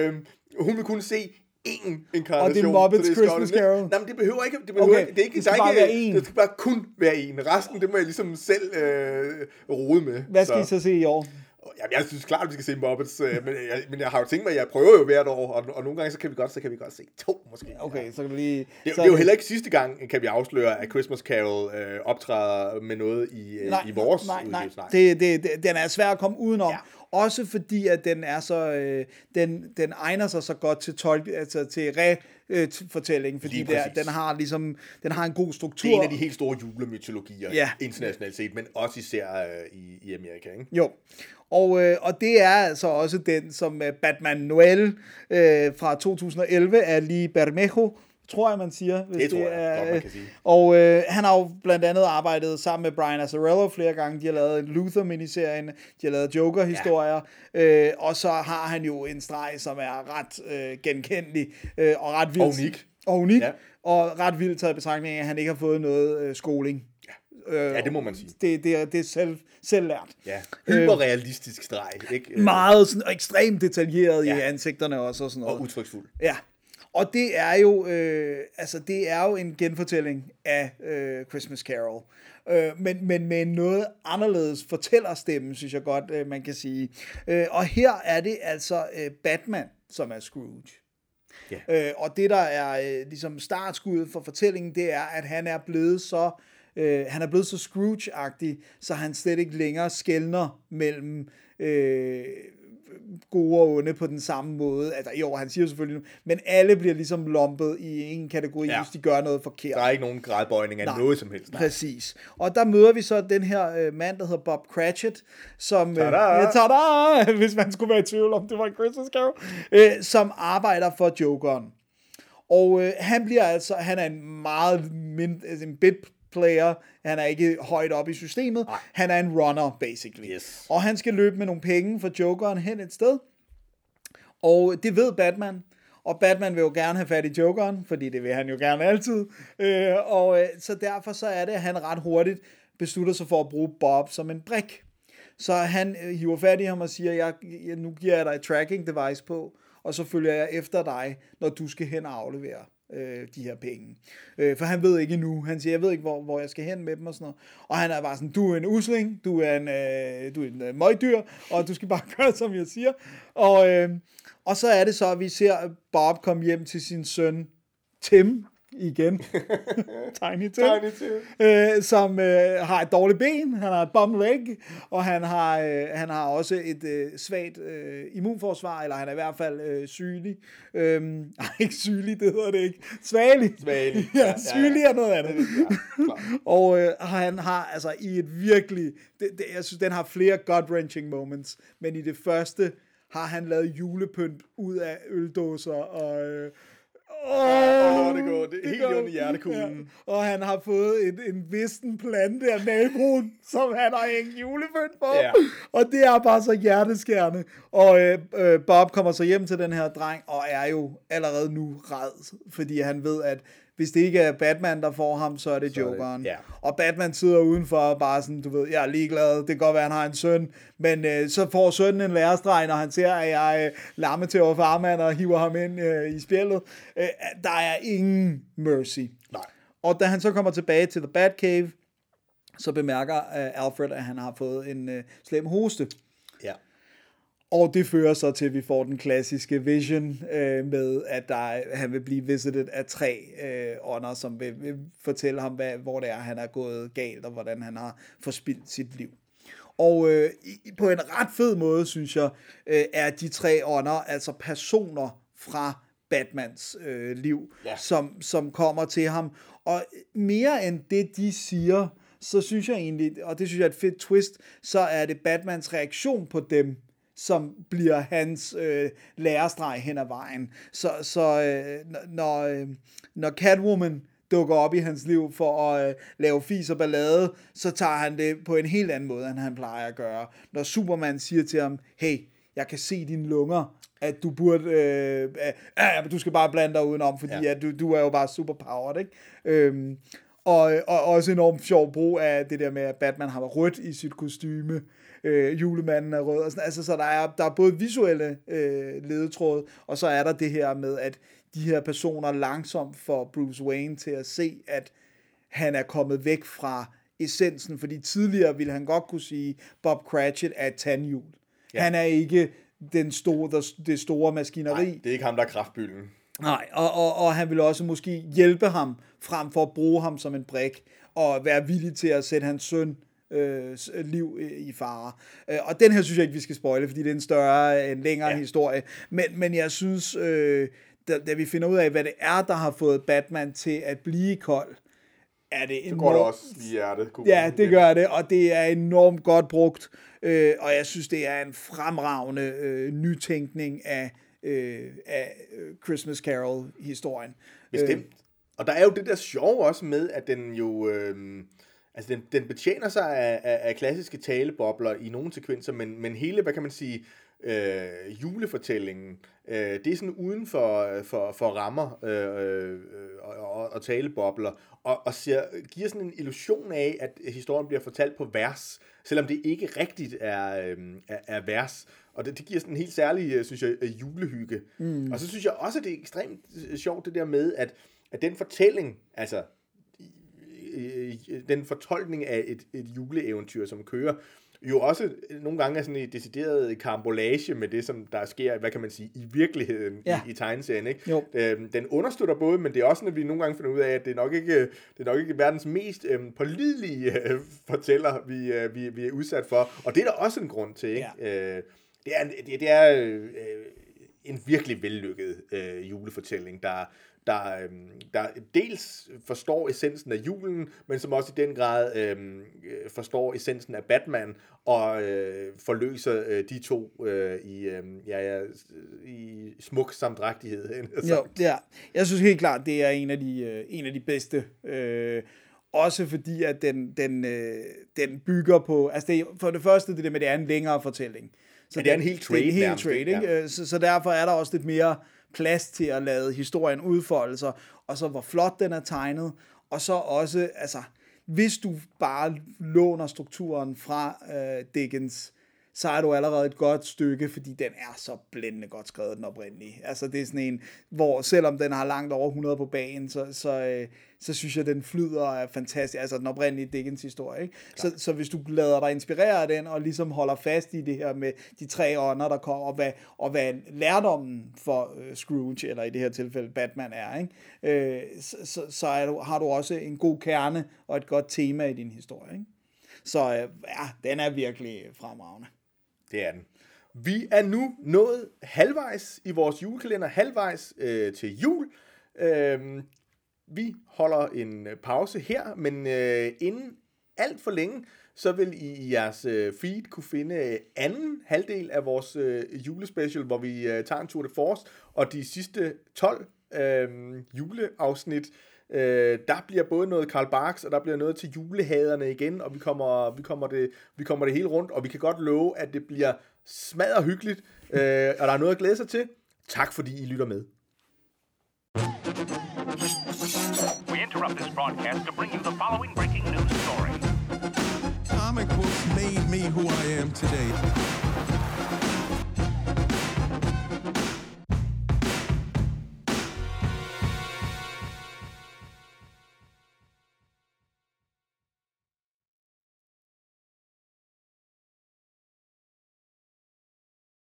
Øh, hun vil kunne se én inkarnation. Og det er Muppets så er Christmas. Carol. Nej, men det behøver ikke, det behøver Okay, ikke, det er ikke, det skal bare ikke, være én. Det skal bare kun være en. Resten, det må jeg ligesom selv øh, rode med. Hvad skal I så se i år? Jamen, jeg synes klart, at vi skal se Muppets, øh, men, jeg, men jeg har jo tænkt mig, at jeg prøver jo hvert år, og, og nogle gange så kan vi godt, så kan vi godt se to måske. Okay, så kan vi lige... Det, så det er jo heller ikke sidste gang, kan vi afsløre, at Christmas Carol øh, optræder med noget i, øh, i vores nej, nej. udgivelse. Det, det, det, den er svær at komme udenom. Ja. Også fordi, at den er så, øh, den, den egner sig så godt til tolk, altså til re-fortælling, fordi Lige der, den har ligesom, den har en god struktur. Det er en af de helt store julemytologier, Ja. internationalt set, men også især øh, i, i Amerika. Ikke? Jo. Og, øh, og det er altså også den, som øh, Batman Noel øh, fra 2011 er lige Bermejo, tror jeg, man siger. Hvis Det tror jeg er, godt, man øh, kan sige. Og øh, han har jo blandt andet arbejdet sammen med Brian Azzarello flere gange. De har lavet en Luther-miniserien, de har lavet Joker-historier, ja. øh, og så har han jo en streg, som er ret øh, genkendelig øh, og ret vildt. Og unik. Og unik, ja. Ja. og ret vildt taget i betragtning af, at han ikke har fået noget øh, skoling. Øh, Ja, det må man sige. Det, det, er, det er selv, selv lært. Ja. Hyperrealistisk streg, ikke? Øh, Meget sådan, og ekstremt detaljeret ja. i Ja. ansigterne også og sådan noget. Og udtryksfuld. Ja, og det er jo, øh, altså det er jo en genfortælling af øh, Christmas Carol. Øh, men, men med noget anderledes fortællerstemme, synes jeg godt, øh, man kan sige. Øh, og her er det altså øh, Batman, som er Scrooge. Ja. Øh, og det, der er øh, ligesom startskuddet for fortællingen, det er, at han er blevet så øh, han er blevet så Scrooge-agtig, så han slet ikke længere skældner mellem øh, gode og onde på den samme måde. Altså, jo, han siger selvfølgelig nu, men alle bliver ligesom lumpet i en kategori, ja. Hvis de gør noget forkert. Der er ikke nogen gradbøjning af Nej. noget som helst. Præcis. Og der møder vi så den her øh, mand, der hedder Bob Cratchit, som, øh, Tada! ja, tada, hvis man skulle være i tvivl om, det var en Christmas Carol, øh, som arbejder for Jokeren. Og øh, han bliver altså, han er en meget mind, altså en bit player, han er ikke højt op i systemet, Nej. han er en runner, basically. Yes. Og han skal løbe med nogle penge for Jokeren hen et sted, og det ved Batman. Og Batman vil jo gerne have fat i Jokeren, fordi det vil han jo gerne altid. Øh, og øh, så derfor så er det, at han ret hurtigt beslutter sig for at bruge Bob som en brik. Så han øh, hiver fat i ham og siger, jeg, jeg, nu giver jeg dig et tracking device på, og så følger jeg efter dig, når du skal hen og aflevere øh, de her penge. Øh, for han ved ikke endnu. Han siger, jeg ved ikke, hvor, hvor jeg skal hen med dem og sådan noget. Og han er bare sådan, du er en usling, du er en, øh, du er en øh, møgdyr, og du skal bare gøre, som jeg siger. Og, øh, og så er det så, at vi ser Bob komme hjem til sin søn Tim, igen. Tiny Tim. Tiny Tim. Øh, som øh, har et dårligt ben, han har et bum leg, og han har, øh, han har også et øh, svagt øh, immunforsvar, eller han er i hvert fald øh, sygelig. Øhm, nej, ikke sygelig, det hedder det ikke. Svagelig. Svagelig. Ja, Ja, ja, sygelig ja. er noget andet. Ja. Og øh, han har altså i et virkelig, det, det, jeg synes, den har flere gut-wrenching moments, men i det første har han lavet julepynt ud af øldåser og, øh, Åh, oh, det går det er helt går- under hjertekuglen. Ja. Og han har fået en, en visten plante af naboen, som han har hængt julefødt på. Ja. Og det er bare så hjerteskærende. Og øh, øh, Bob kommer så hjem til den her dreng, og er jo allerede nu red, fordi han ved, at hvis det ikke er Batman, der får ham, så er det Så er det- Jokeren. ja. Og Batman sidder udenfor bare sådan, du ved, jeg er ligeglad, det kan godt være, han har en søn, men øh, så får sønnen en lærestreg, når han ser, at jeg øh, lammer til over farmand og hiver ham ind øh, i spjældet. Øh, der er ingen mercy. Nej. Og da han så kommer tilbage til The Batcave, så bemærker uh, Alfred, at han har fået en uh, slem hoste. Og det fører så til, at vi får den klassiske vision øh, med, at der, er- han vil blive visited af tre øh, ånder, som vil, vil fortælle ham, hvad, hvor det er, han er gået galt, og hvordan han har forspildt sit liv. Og øh, på en ret fed måde, synes jeg, øh, er de tre ånder altså personer fra Batmans øh, liv, Ja. som, som kommer til ham. Og mere end det, de siger, så synes jeg egentlig, og det synes jeg er et fedt twist, så er det Batmans reaktion på dem, som bliver hans øh, lærestreg hen ad vejen. Så, så øh, når, øh, når Catwoman dukker op i hans liv for at øh, lave fis og ballade, så tager han det på en helt anden måde, end han plejer at gøre. Når Superman siger til ham, hey, jeg kan se dine lunger, at du burde, øh, øh, ja, men du skal bare blande dig udenom, fordi ja. at du, du er jo bare superpowered, ikke? Øhm, og, og også enormt sjov brug af det der med, at Batman har rødt i sit kostyme, øh, julemanden er rød, og sådan, altså, så der er, der er både visuelle øh, ledetråde, og så er der det her med, at de her personer langsomt får Bruce Wayne til at se, at han er kommet væk fra essensen, fordi tidligere ville han godt kunne sige, Bob Cratchit er et tandhjul. Ja. Han er ikke den store, det store maskineri. Nej, det er ikke ham, der er kraftbylden. Nej, og, og, og han vil også måske hjælpe ham, frem for at bruge ham som en brik, og være villig til at sætte hans søn øh, liv øh, i fare. Øh, og den her synes jeg ikke, vi skal spoile, fordi det er en større, en længere ja. historie. Men, men jeg synes, øh, da, da vi finder ud af, hvad det er, der har fået Batman til at blive kold, er det Så går det enormt- også lige i hjertet. kunne Ja, det gør det, og det er enormt godt brugt, øh, og jeg synes, det er en fremragende øh, nytænkning af, øh, af øh, Christmas Carol-historien. Bestemt. Og der er jo det der sjove også med, at den jo... Øh, altså, den, den betjener sig af, af, af klassiske talebobler i nogle sekvenser, men, men hele, hvad kan man sige, øh, julefortællingen, øh, det er sådan uden for, for, for rammer øh, øh, og, og, og talebobler, og, og ser, giver sådan en illusion af, at historien bliver fortalt på vers, selvom det ikke rigtigt er, øh, er, er vers. Og det, det giver sådan en helt særlig, øh, synes jeg, øh, julehygge. Mm. Og så synes jeg også, at det er ekstremt øh, sjovt det der med, at, at den fortælling, altså øh, den fortolkning af et, et juleeventyr, som kører, jo også nogle gange er sådan en decideret karambolage med det, som der sker, hvad kan man sige, i virkeligheden Ja. i, i tegneserien. Ikke? Jo. Øhm, den understøtter både, men det er også at vi nogle gange finder ud af, at det er nok ikke, det er nok ikke verdens mest øhm, pålidelige øh, fortæller, vi, øh, vi, vi er udsat for. Og det er der også en grund til. Ikke? Øh, det er, det, det er øh, en virkelig vellykket øh, julefortælling, der, der, øh, der dels forstår essensen af julen, men som også i den grad øh, øh, forstår essensen af Batman, og øh, forløser øh, de to øh, i, øh, ja, ja, i smuk samdrægtighed. Jo, ja. Jeg synes helt klart, det er en af de, øh, en af de bedste. Øh, også fordi, at den, den, øh, den bygger på... Altså, det for det første, det der med, at det er en længere fortælling. Så Ja, det er en hel trade Det er en hel nærmest, trade, ikke? ikke? Øh, Så, så derfor er der også lidt mere plads til at lade historien udfolde sig, og så hvor flot den er tegnet, og så også, altså, hvis du bare låner strukturen fra øh, Dickens, så er du allerede et godt stykke, fordi den er så blændende godt skrevet, den oprindelige. Altså det er sådan en, hvor selvom den har langt over 100 på bagen, så, så, øh, så synes jeg, den flyder og er fantastisk. Altså den oprindelige Dickens historie. Ikke? Så, så hvis du lader dig inspirere af den, og ligesom holder fast i det her med de tre ånder, der kommer, og hvad, og hvad lærdommen for øh, Scrooge, eller i det her tilfælde Batman er, ikke? Øh, så, så, så er du, har du også en god kerne og et godt tema i din historie. Ikke? Så øh, ja, den er virkelig fremragende. Det er den. Vi er nu nået halvvejs i vores julekalender, halvvejs øh, til jul. Øh, vi holder en pause her, men øh, inden alt for længe, så vil I i jeres øh, feed kunne finde øh, anden halvdel af vores øh, julespecial, hvor vi øh, tager en tur de force, og de sidste 12 øh, juleafsnit. Øh, der bliver både noget Karl Barks, og der bliver noget til julehaderne igen, og vi kommer, vi, kommer det, vi kommer det hele rundt, og vi kan godt love, at det bliver smadret hyggeligt, øh, og der er noget at glæde sig til. Tak fordi I lytter med. We interrupt this broadcast to bring you the following breaking news story. Comic books made me who I am today.